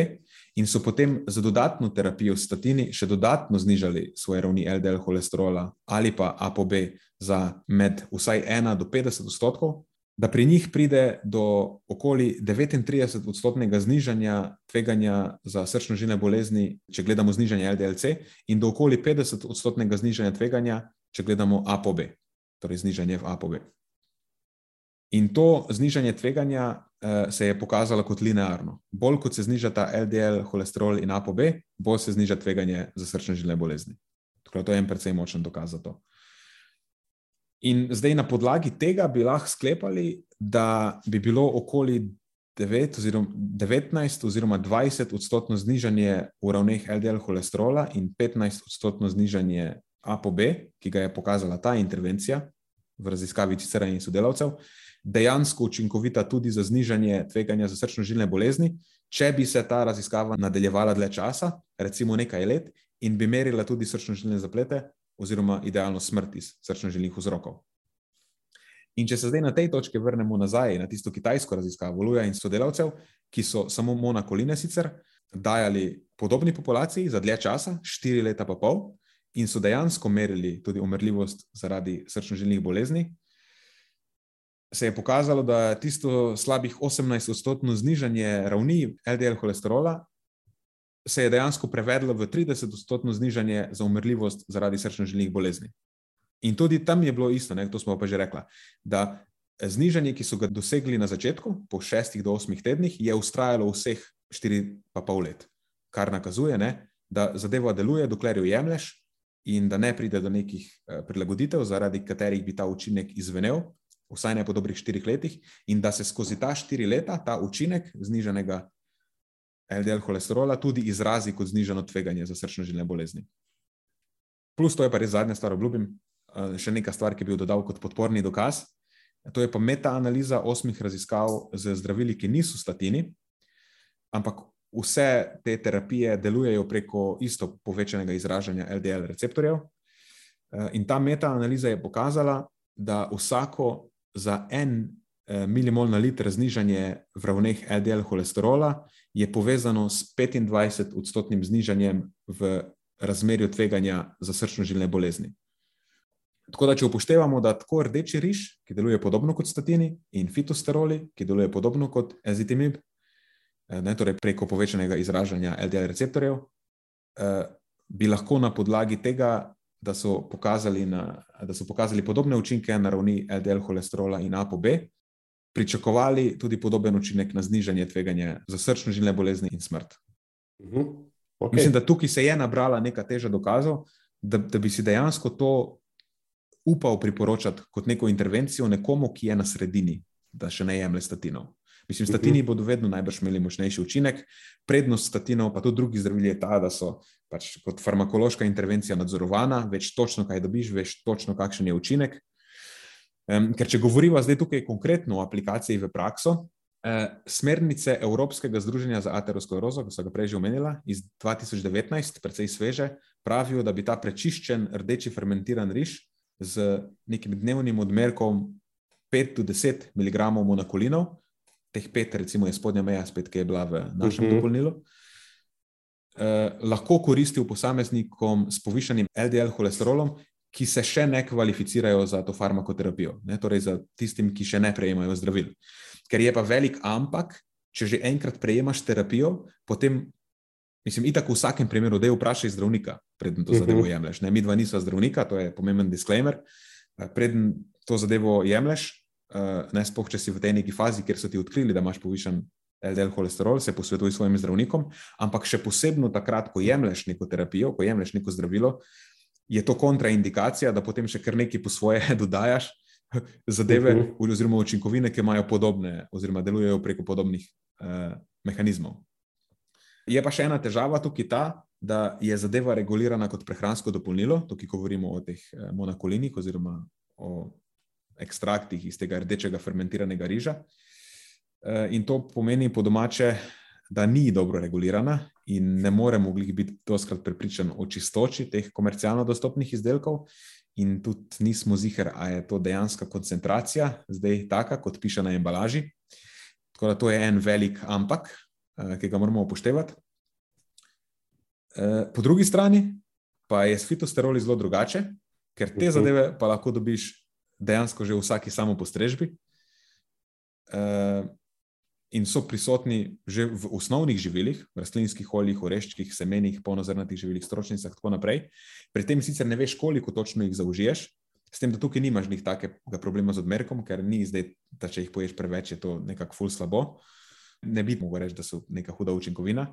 in so potem za dodatno terapijo statini še dodatno znižali svoje ravni LDL holesterola ali pa ApoB za med vsaj 1 do 50 odstotkov, da pri njih pride do okoli 39 odstotnega znižanja tveganja za srčno-žilne bolezni, če gledamo znižanje LDLC, in do okoli 50 odstotnega znižanja tveganja, če gledamo ApoB, torej znižanje v ApoB. In to znižanje tveganja uh, se je pokazalo kot linearno. Bolj kot se znižata LDL, holesterol in ApoB, bolj se zniža tveganje za srčne žilne bolezni. Tako to je en precej močen dokaz za to. In zdaj na podlagi tega bi lahko sklepali, da bi bilo okoli 9 oziroma 19 oziroma 20 odstotno znižanje v ravneh LDL holesterola in 15 odstotno znižanje ApoB, ki ga je pokazala ta intervencija v raziskavi Cicera in sodelavcev, dejansko učinkovita tudi za znižanje tveganja za srčno-žilne bolezni, če bi se ta raziskava nadaljevala dlje časa, recimo nekaj let, in bi merila tudi srčno-žilne zaplete, oziroma idealno smrt iz srčno-žilnih vzrokov. In če se zdaj na tej točki vrnemo nazaj na tisto kitajsko raziskavo Luja in sodelavcev, ki so samo monakoline sicer dajali podobni populaciji za dlje časa, štiri leta pa pol, in so dejansko merili tudi umrljivost zaradi srčno-žilnih bolezni, se je pokazalo, da tisto slabih 18-odstotno znižanje ravni LDL holesterola se je dejansko prevedlo v 30-odstotno znižanje za umrljivost zaradi srčno-žilnih bolezni. In tudi tam je bilo isto, ne, to smo pa že rekli, da znižanje, ki so ga dosegli na začetku, po šestih do osmih tednih, je ustrajalo vseh štiri pa pol let, kar nakazuje, ne, da zadeva deluje, dokler jo jemliš. In da ne pride do nekih eh, prilagoditev, zaradi katerih bi ta učinek izvenel, vsaj ne po dobrih štirih letih, in da se skozi ta štiri leta ta učinek zniženega LDL holesterola tudi izrazi kot zniženo tveganje za srčno-žilne bolezni. Plus, to je pa res zadnja stvar, obljubim, eh, še neka stvar, ki bi jo dodal kot podporni dokaz. To je pa metaanaliza osmih raziskav z zdravili, ki niso statini, ampak vse te terapije delujejo preko isto povečanega izražanja LDL receptorjev. Eh, in ta metaanaliza je pokazala, da vsako za en eh, milimol na liter znižanje v ravneh LDL holesterola je povezano s 25 odstotnim znižanjem v razmerju tveganja za srčno-žilne bolezni. Tako da, če upoštevamo, da tako rdeči riž, ki deluje podobno kot statini, in fitosteroli, ki deluje podobno kot ezitimib, eh, ne, torej preko povečanega izražanja LDL receptorjev, eh, bi lahko na podlagi tega da so pokazali, na, da so pokazali podobne učinke na ravni LDL holesterola in ApoB, pričakovali tudi podoben učinek na znižanje tveganja za srčno-žilne bolezni in smrt. Uh mhm. -huh. okay. Mislim, da tukaj se je nabrala neka teža dokazov, da, da bi si dejansko to upal priporočati kot neko intervencijo nekomu, ki je na sredini, da še ne jemlje statinov. Mislim, statini uh mhm. -huh. bodo vedno najbrž imeli močnejši učinek. Prednost statinov, pa tudi drugih zdravil, je ta, da so pač kot farmakološka intervencija nadzorovana, veš točno, kaj dobiš, veš točno, kakšen je učinek. Um, ker če govorimo zdaj tukaj konkretno o aplikaciji v prakso, uh, smernice Evropskega združenja za aterosklerozo, ki so ga prej že omenila, iz 2019, precej sveže, pravijo, da bi ta prečiščen rdeči fermentiran riž z nekim dnevnim odmerkom 5 do 10 mg monokolinov, teh 5, recimo, je spodnja meja, spet, ki je bila v našem uh mhm. -huh. dopolnilu eh, lahko koristil posameznikom s povišanim LDL holesterolom, ki se še ne kvalificirajo za to farmakoterapijo, ne, torej za tistim, ki še ne prejemajo zdravil. Ker je pa velik ampak, če že enkrat prejemaš terapijo, potem Mislim, itak v vsakem primeru, da je vprašaj zdravnika, preden to zadevo jemliš. Ne, mi dva nisva zdravnika, to je pomemben disclaimer. Eh, preden to zadevo jemliš, eh, ne spoh, če si v tej neki fazi, kjer so ti odkrili, da imaš povišen LDL holesterol, se posvetuj svojim zdravnikom, ampak še posebno takrat, ko jemliš neko terapijo, ko jemliš neko zdravilo, je to kontraindikacija, da potem še kar nekaj po svoje dodajaš. Zadeve, uh -huh. oziroma učinkovine, ki imajo podobne, oziroma delujejo preko podobnih uh, mehanizmov. Je pa še ena težava tukaj ta, da je zadeva regulirana kot prehransko dopolnilo, tukaj govorimo o teh eh, monokolinih oziroma o ekstraktih iz tega rdečega fermentiranega riža. Eh, in to pomeni po domače, da ni dobro regulirana in ne moremo biti doskrat prepričani o čistoči teh komercialno dostopnih izdelkov. In tudi nismo zihar, ali je to dejansko koncentracija, zdaj taka, kot piše na embalaži. Tako da to je en velik ampak, Eh, ki ga moramo upoštevati. Eh, po drugi strani pa je s fitosteroli zelo drugače, ker te mhm. zadeve pa lahko dobiš dejansko že v vsaki samo postrežbi. Eh, in so prisotni že v osnovnih živilih, v rastlinskih oljih, oreščkih, semenih, polnozrnatih živilih, stročnicah in tako naprej. Pri tem sicer ne veš, koliko točno jih zaužiješ, s tem, da tukaj nimaš njih takega problema z odmerkom, ker ni zdaj, da če jih poješ preveč, je to nekako ful slabo. Ne bi mogel reči, da so neka huda učinkovina.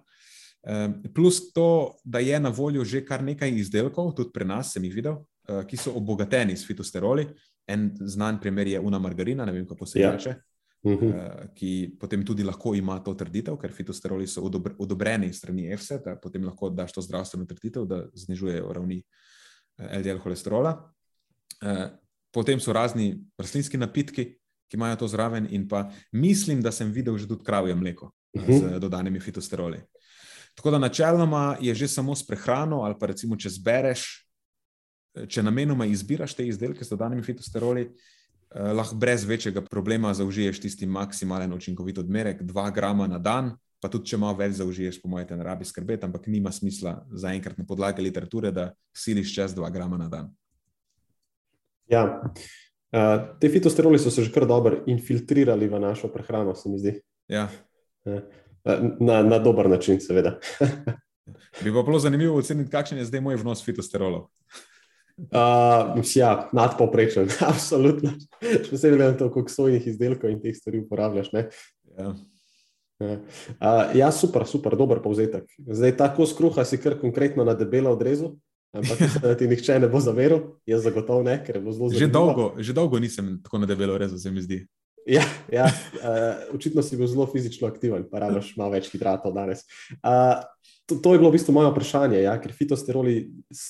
Plus to, da je na voljo že kar nekaj izdelkov, tudi pri nas, sem jih videl, eh, ki so obogateni s fitosteroli. En znan primer je una margarina, ne vem, kako se ja. reče. Uh mhm. eh, -huh. Ki potem tudi lahko ima to trditev, ker fitosteroli so odobreni strani EFSE, da potem lahko daš to zdravstveno trditev, da znižujejo ravni eh, LDL holesterola. Potem so razni rastlinski napitki, ki imajo to zraven, in pa mislim, da sem videl že tudi kravje mleko uh -huh. z mhm. dodanimi fitosteroli. Tako da načeloma je že samo s prehrano, ali pa recimo, če zbereš, če namenoma izbiraš te izdelke z dodanimi fitosteroli, eh, lahko brez večjega problema zaužiješ tisti maksimalen učinkovit odmerek, 2 grama na dan. Pa tudi, če malo več zaužiješ, po mojem, ne rabi skrbeti, ampak nima smisla zaenkrat na podlagi literature, da siliš čez 2 grama na dan. Ja, Uh, te fitosteroli so se že kar dobro infiltrirali v našo prehrano, se mi zdi. Ja. Uh, na, na dober način, seveda. Bi pa bilo zanimivo oceniti, kakšen je zdaj moj vnos fitosterolov. Uh, ja, nadpoprečen, absolutno. Še posebej glede na to, koliko svojih izdelkov in teh stvari uporabljaš. Ja. Uh, ja, super, super, dober povzetek. Zdaj tako skruha si kar konkretno na debelo odrezu. Ampak, da ti nihče ne bo zaveril, jaz zagotovo ne, ker bo zelo zelo. Že dolgo, že dolgo nisem tako na debelo rezal, se mi zdi. Ja, ja uh, očitno si bil zelo fizično aktiven, pa rabiš malo več hidratov danes. Uh, to, to je bilo v bistvu moje vprašanje, ja, ker fitosteroli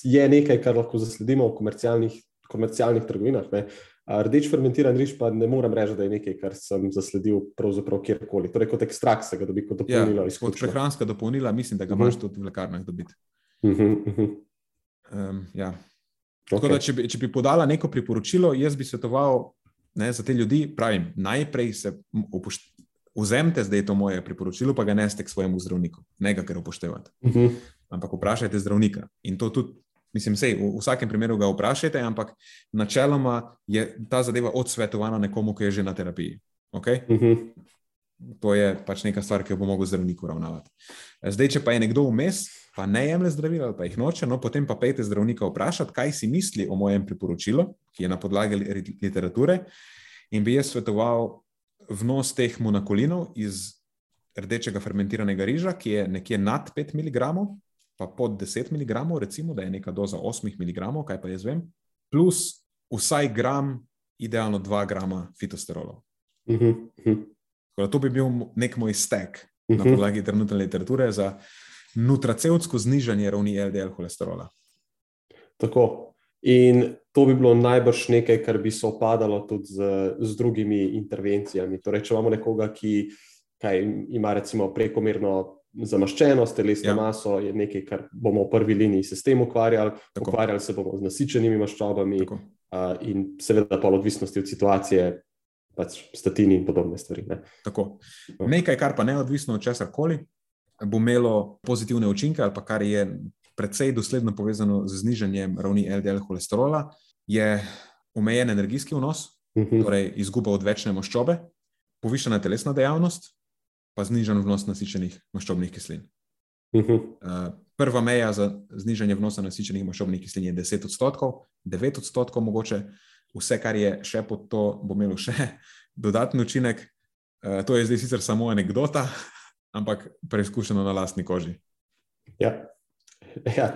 je nekaj, kar lahko zasledimo v komercialnih, komercialnih trgovinah. Ne. Rdeč fermentiran riž pa ne morem reči, da je nekaj, kar sem zasledil pravzaprav kjerkoli. Torej, kot ekstrakt se ga dobi kot ja, dopolnilo. Ja, kot prehranska dopolnila, mislim, da ga uh -huh. imaš tudi v lekarnah dobiti. Uh -huh, uh -huh. Um, ja. okay. da, če, bi, če bi podala neko priporočilo, jaz bi svetoval ne, za te ljudi, pravim, najprej se vzemite, zdaj to moje priporočilo, pa ga neste k svojemu zdravniku, ne ga kar upoštevate. Uh mhm. -huh. Ampak vprašajte zdravnika. In to tudi, mislim, sej, v, vsakem primeru ga vprašajte, ampak načeloma je ta zadeva odsvetovana nekomu, ki je že na terapiji. Okay? Uh mhm. -huh. To je pač neka stvar, ki jo bo mogel zdravnik uravnavati. Zdaj, če pa je nekdo vmes, pa ne jemlje zdravila ali pa jih noče, no potem pa pejte zdravnika vprašati, kaj si misli o mojem priporočilu, ki je na podlagi literature. In bi jaz svetoval vnos teh monokolinov iz rdečega fermentiranega riža, ki je nekje nad 5 mg, pa pod 10 mg, recimo, da je neka doza 8 mg, kaj pa jaz vem, plus vsaj gram, idealno 2 grama fitosterolov. Uh -huh. To bi bil nek moj stek uh -huh. na mhm. podlagi trenutne literature za nutracevtsko znižanje ravni LDL holesterola. Tako. In to bi bilo najbrž nekaj, kar bi se opadalo tudi z, z drugimi intervencijami. Torej, če imamo nekoga, ki kaj, ima recimo prekomerno zamaščenost, telesno ja. maso, je nekaj, kar bomo v prvi liniji se s tem ukvarjali, Tako. ukvarjali se bomo z nasičenimi maščobami uh, in seveda pa odvisnosti od situacije. Pač statini in podobne stvari. Ne. Nekaj, kar pa neodvisno od česar koli, bo imelo pozitivne učinke, ali pa kar je precej dosledno povezano z znižanjem ravni LDL holesterola, je omejen energijski vnos, uh mhm. -huh. torej izguba odvečne maščobe, povišena telesna dejavnost, pa znižen vnos nasičenih maščobnih kislin. Uh -huh. uh, prva meja za znižanje vnosa nasičenih maščobnih kislin je 10 odstotkov, 9 odstotkov mogoče, vse, kar je še pod to, bo imelo še dodatni učinek. Uh, to je zdaj sicer samo anekdota, ampak preizkušeno na lastni koži. Ja, ja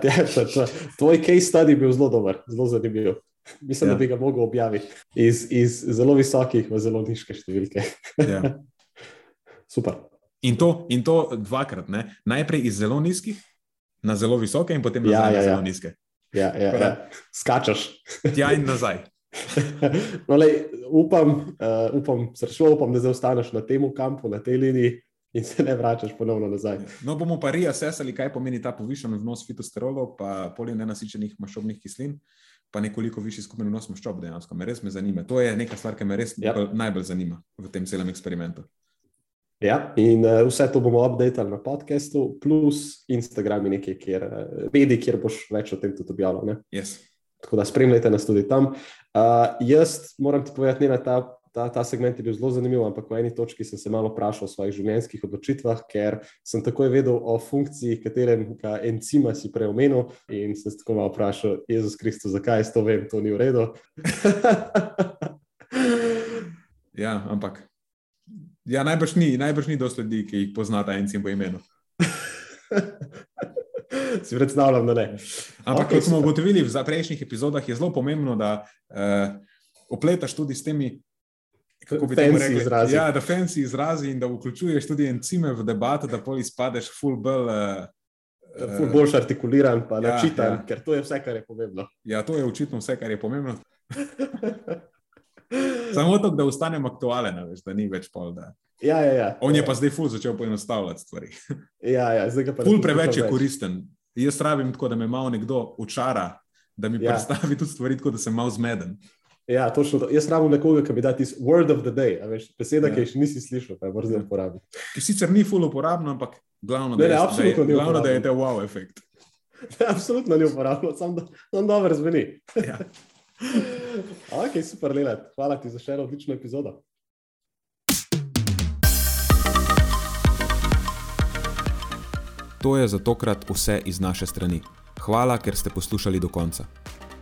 tvoj case study je bil zelo dober, zelo zanimiv. Mislim, ja. da bi ga lahko objavil iz, iz zelo visokih v zelo nizke številke. Ja. Super. In to, in to dvakrat, ne? najprej iz zelo nizkih na zelo visoke, in potem ja, ja, na zelo ja. nizke. Ja, ja, ja. Skačaš. Tja in nazaj. no, lej, upam, uh, upam, srčno upam, da zaostaneš na tem kampu, na tej liniji. In se ne vračaš ponovno nazaj. No, bomo pa reassessali, kaj pomeni ta povišen vnos fitosterolov, pa polinenasičenih maščobnih kislin, pa nekoliko višji skupni vnos maščob. Dejansko me res me zanima. To je nekaj stvar, ki me res. Ja. najbolj zanima v tem celem eksperimentu. Ja, in uh, vse to bomo updated na podkastu, plus Instagram, nekaj, kjer, uh, medij, kjer boš več o tem tudi objavljal. Yes. Tako da spremljajte nas tudi tam. Uh, jaz moram ti povedati, da ta, ta, ta segment je bil zelo zanimiv, ampak v eni točki sem se malo vprašal o svojih življenjskih odločitvah, ker sem takoj vedel o funkciji, katerega encima si preomenil. In sem se tako malo vprašal, Jezus Kristus, zakaj jaz to vem, to ni v redu. ja, ampak Ja, najbrž ni, najbrž ni dosti ljudi, ki jih poznata en cim po imenu. si predstavljam, da ne. Ampak, okay, kot smo ugotovili v prejšnjih epizodah, je zelo pomembno, da uh, opletaš tudi s temi. Kako bi temu rekli? Izrazi. Ja, da fancy izrazi in da vključuješ tudi encime v debato, da pol izpadeš full bell. Uh, Ful boljš artikuliran, pa ja, načitan, ja. ker to je vse, kar je pomembno. Ja, to je očitno vse, kar je pomembno. Samo to, da ostanem aktualen, veš, da ni več pol. Da. Ja, ja, ja. On je pa zdaj ful začel poenostavljati stvari. Ja, ja, zdaj ga pa ful preveč je koristen. Jaz rabim tako, da me malo nekdo učara, da mi ja. predstavi tudi stvari tako, da sem malo zmeden. Ja, točno to. Jaz rabim nekoga, ki bi dal tisti word of the day, veš, beseda, ja. ki še nisi slišal, pa je morda zdaj uporabiti. Ki sicer ni ful uporabno, ampak glavno, ne, da, je, ne, da, je, glavno da je to wow efekt. absolutno ni uporabno, samo da dobro zveni. Ja. ok, super, Leland. Hvala ti za še eno odlično epizodo. To je za tokrat vse iz naše strani. Hvala, ker ste poslušali do konca.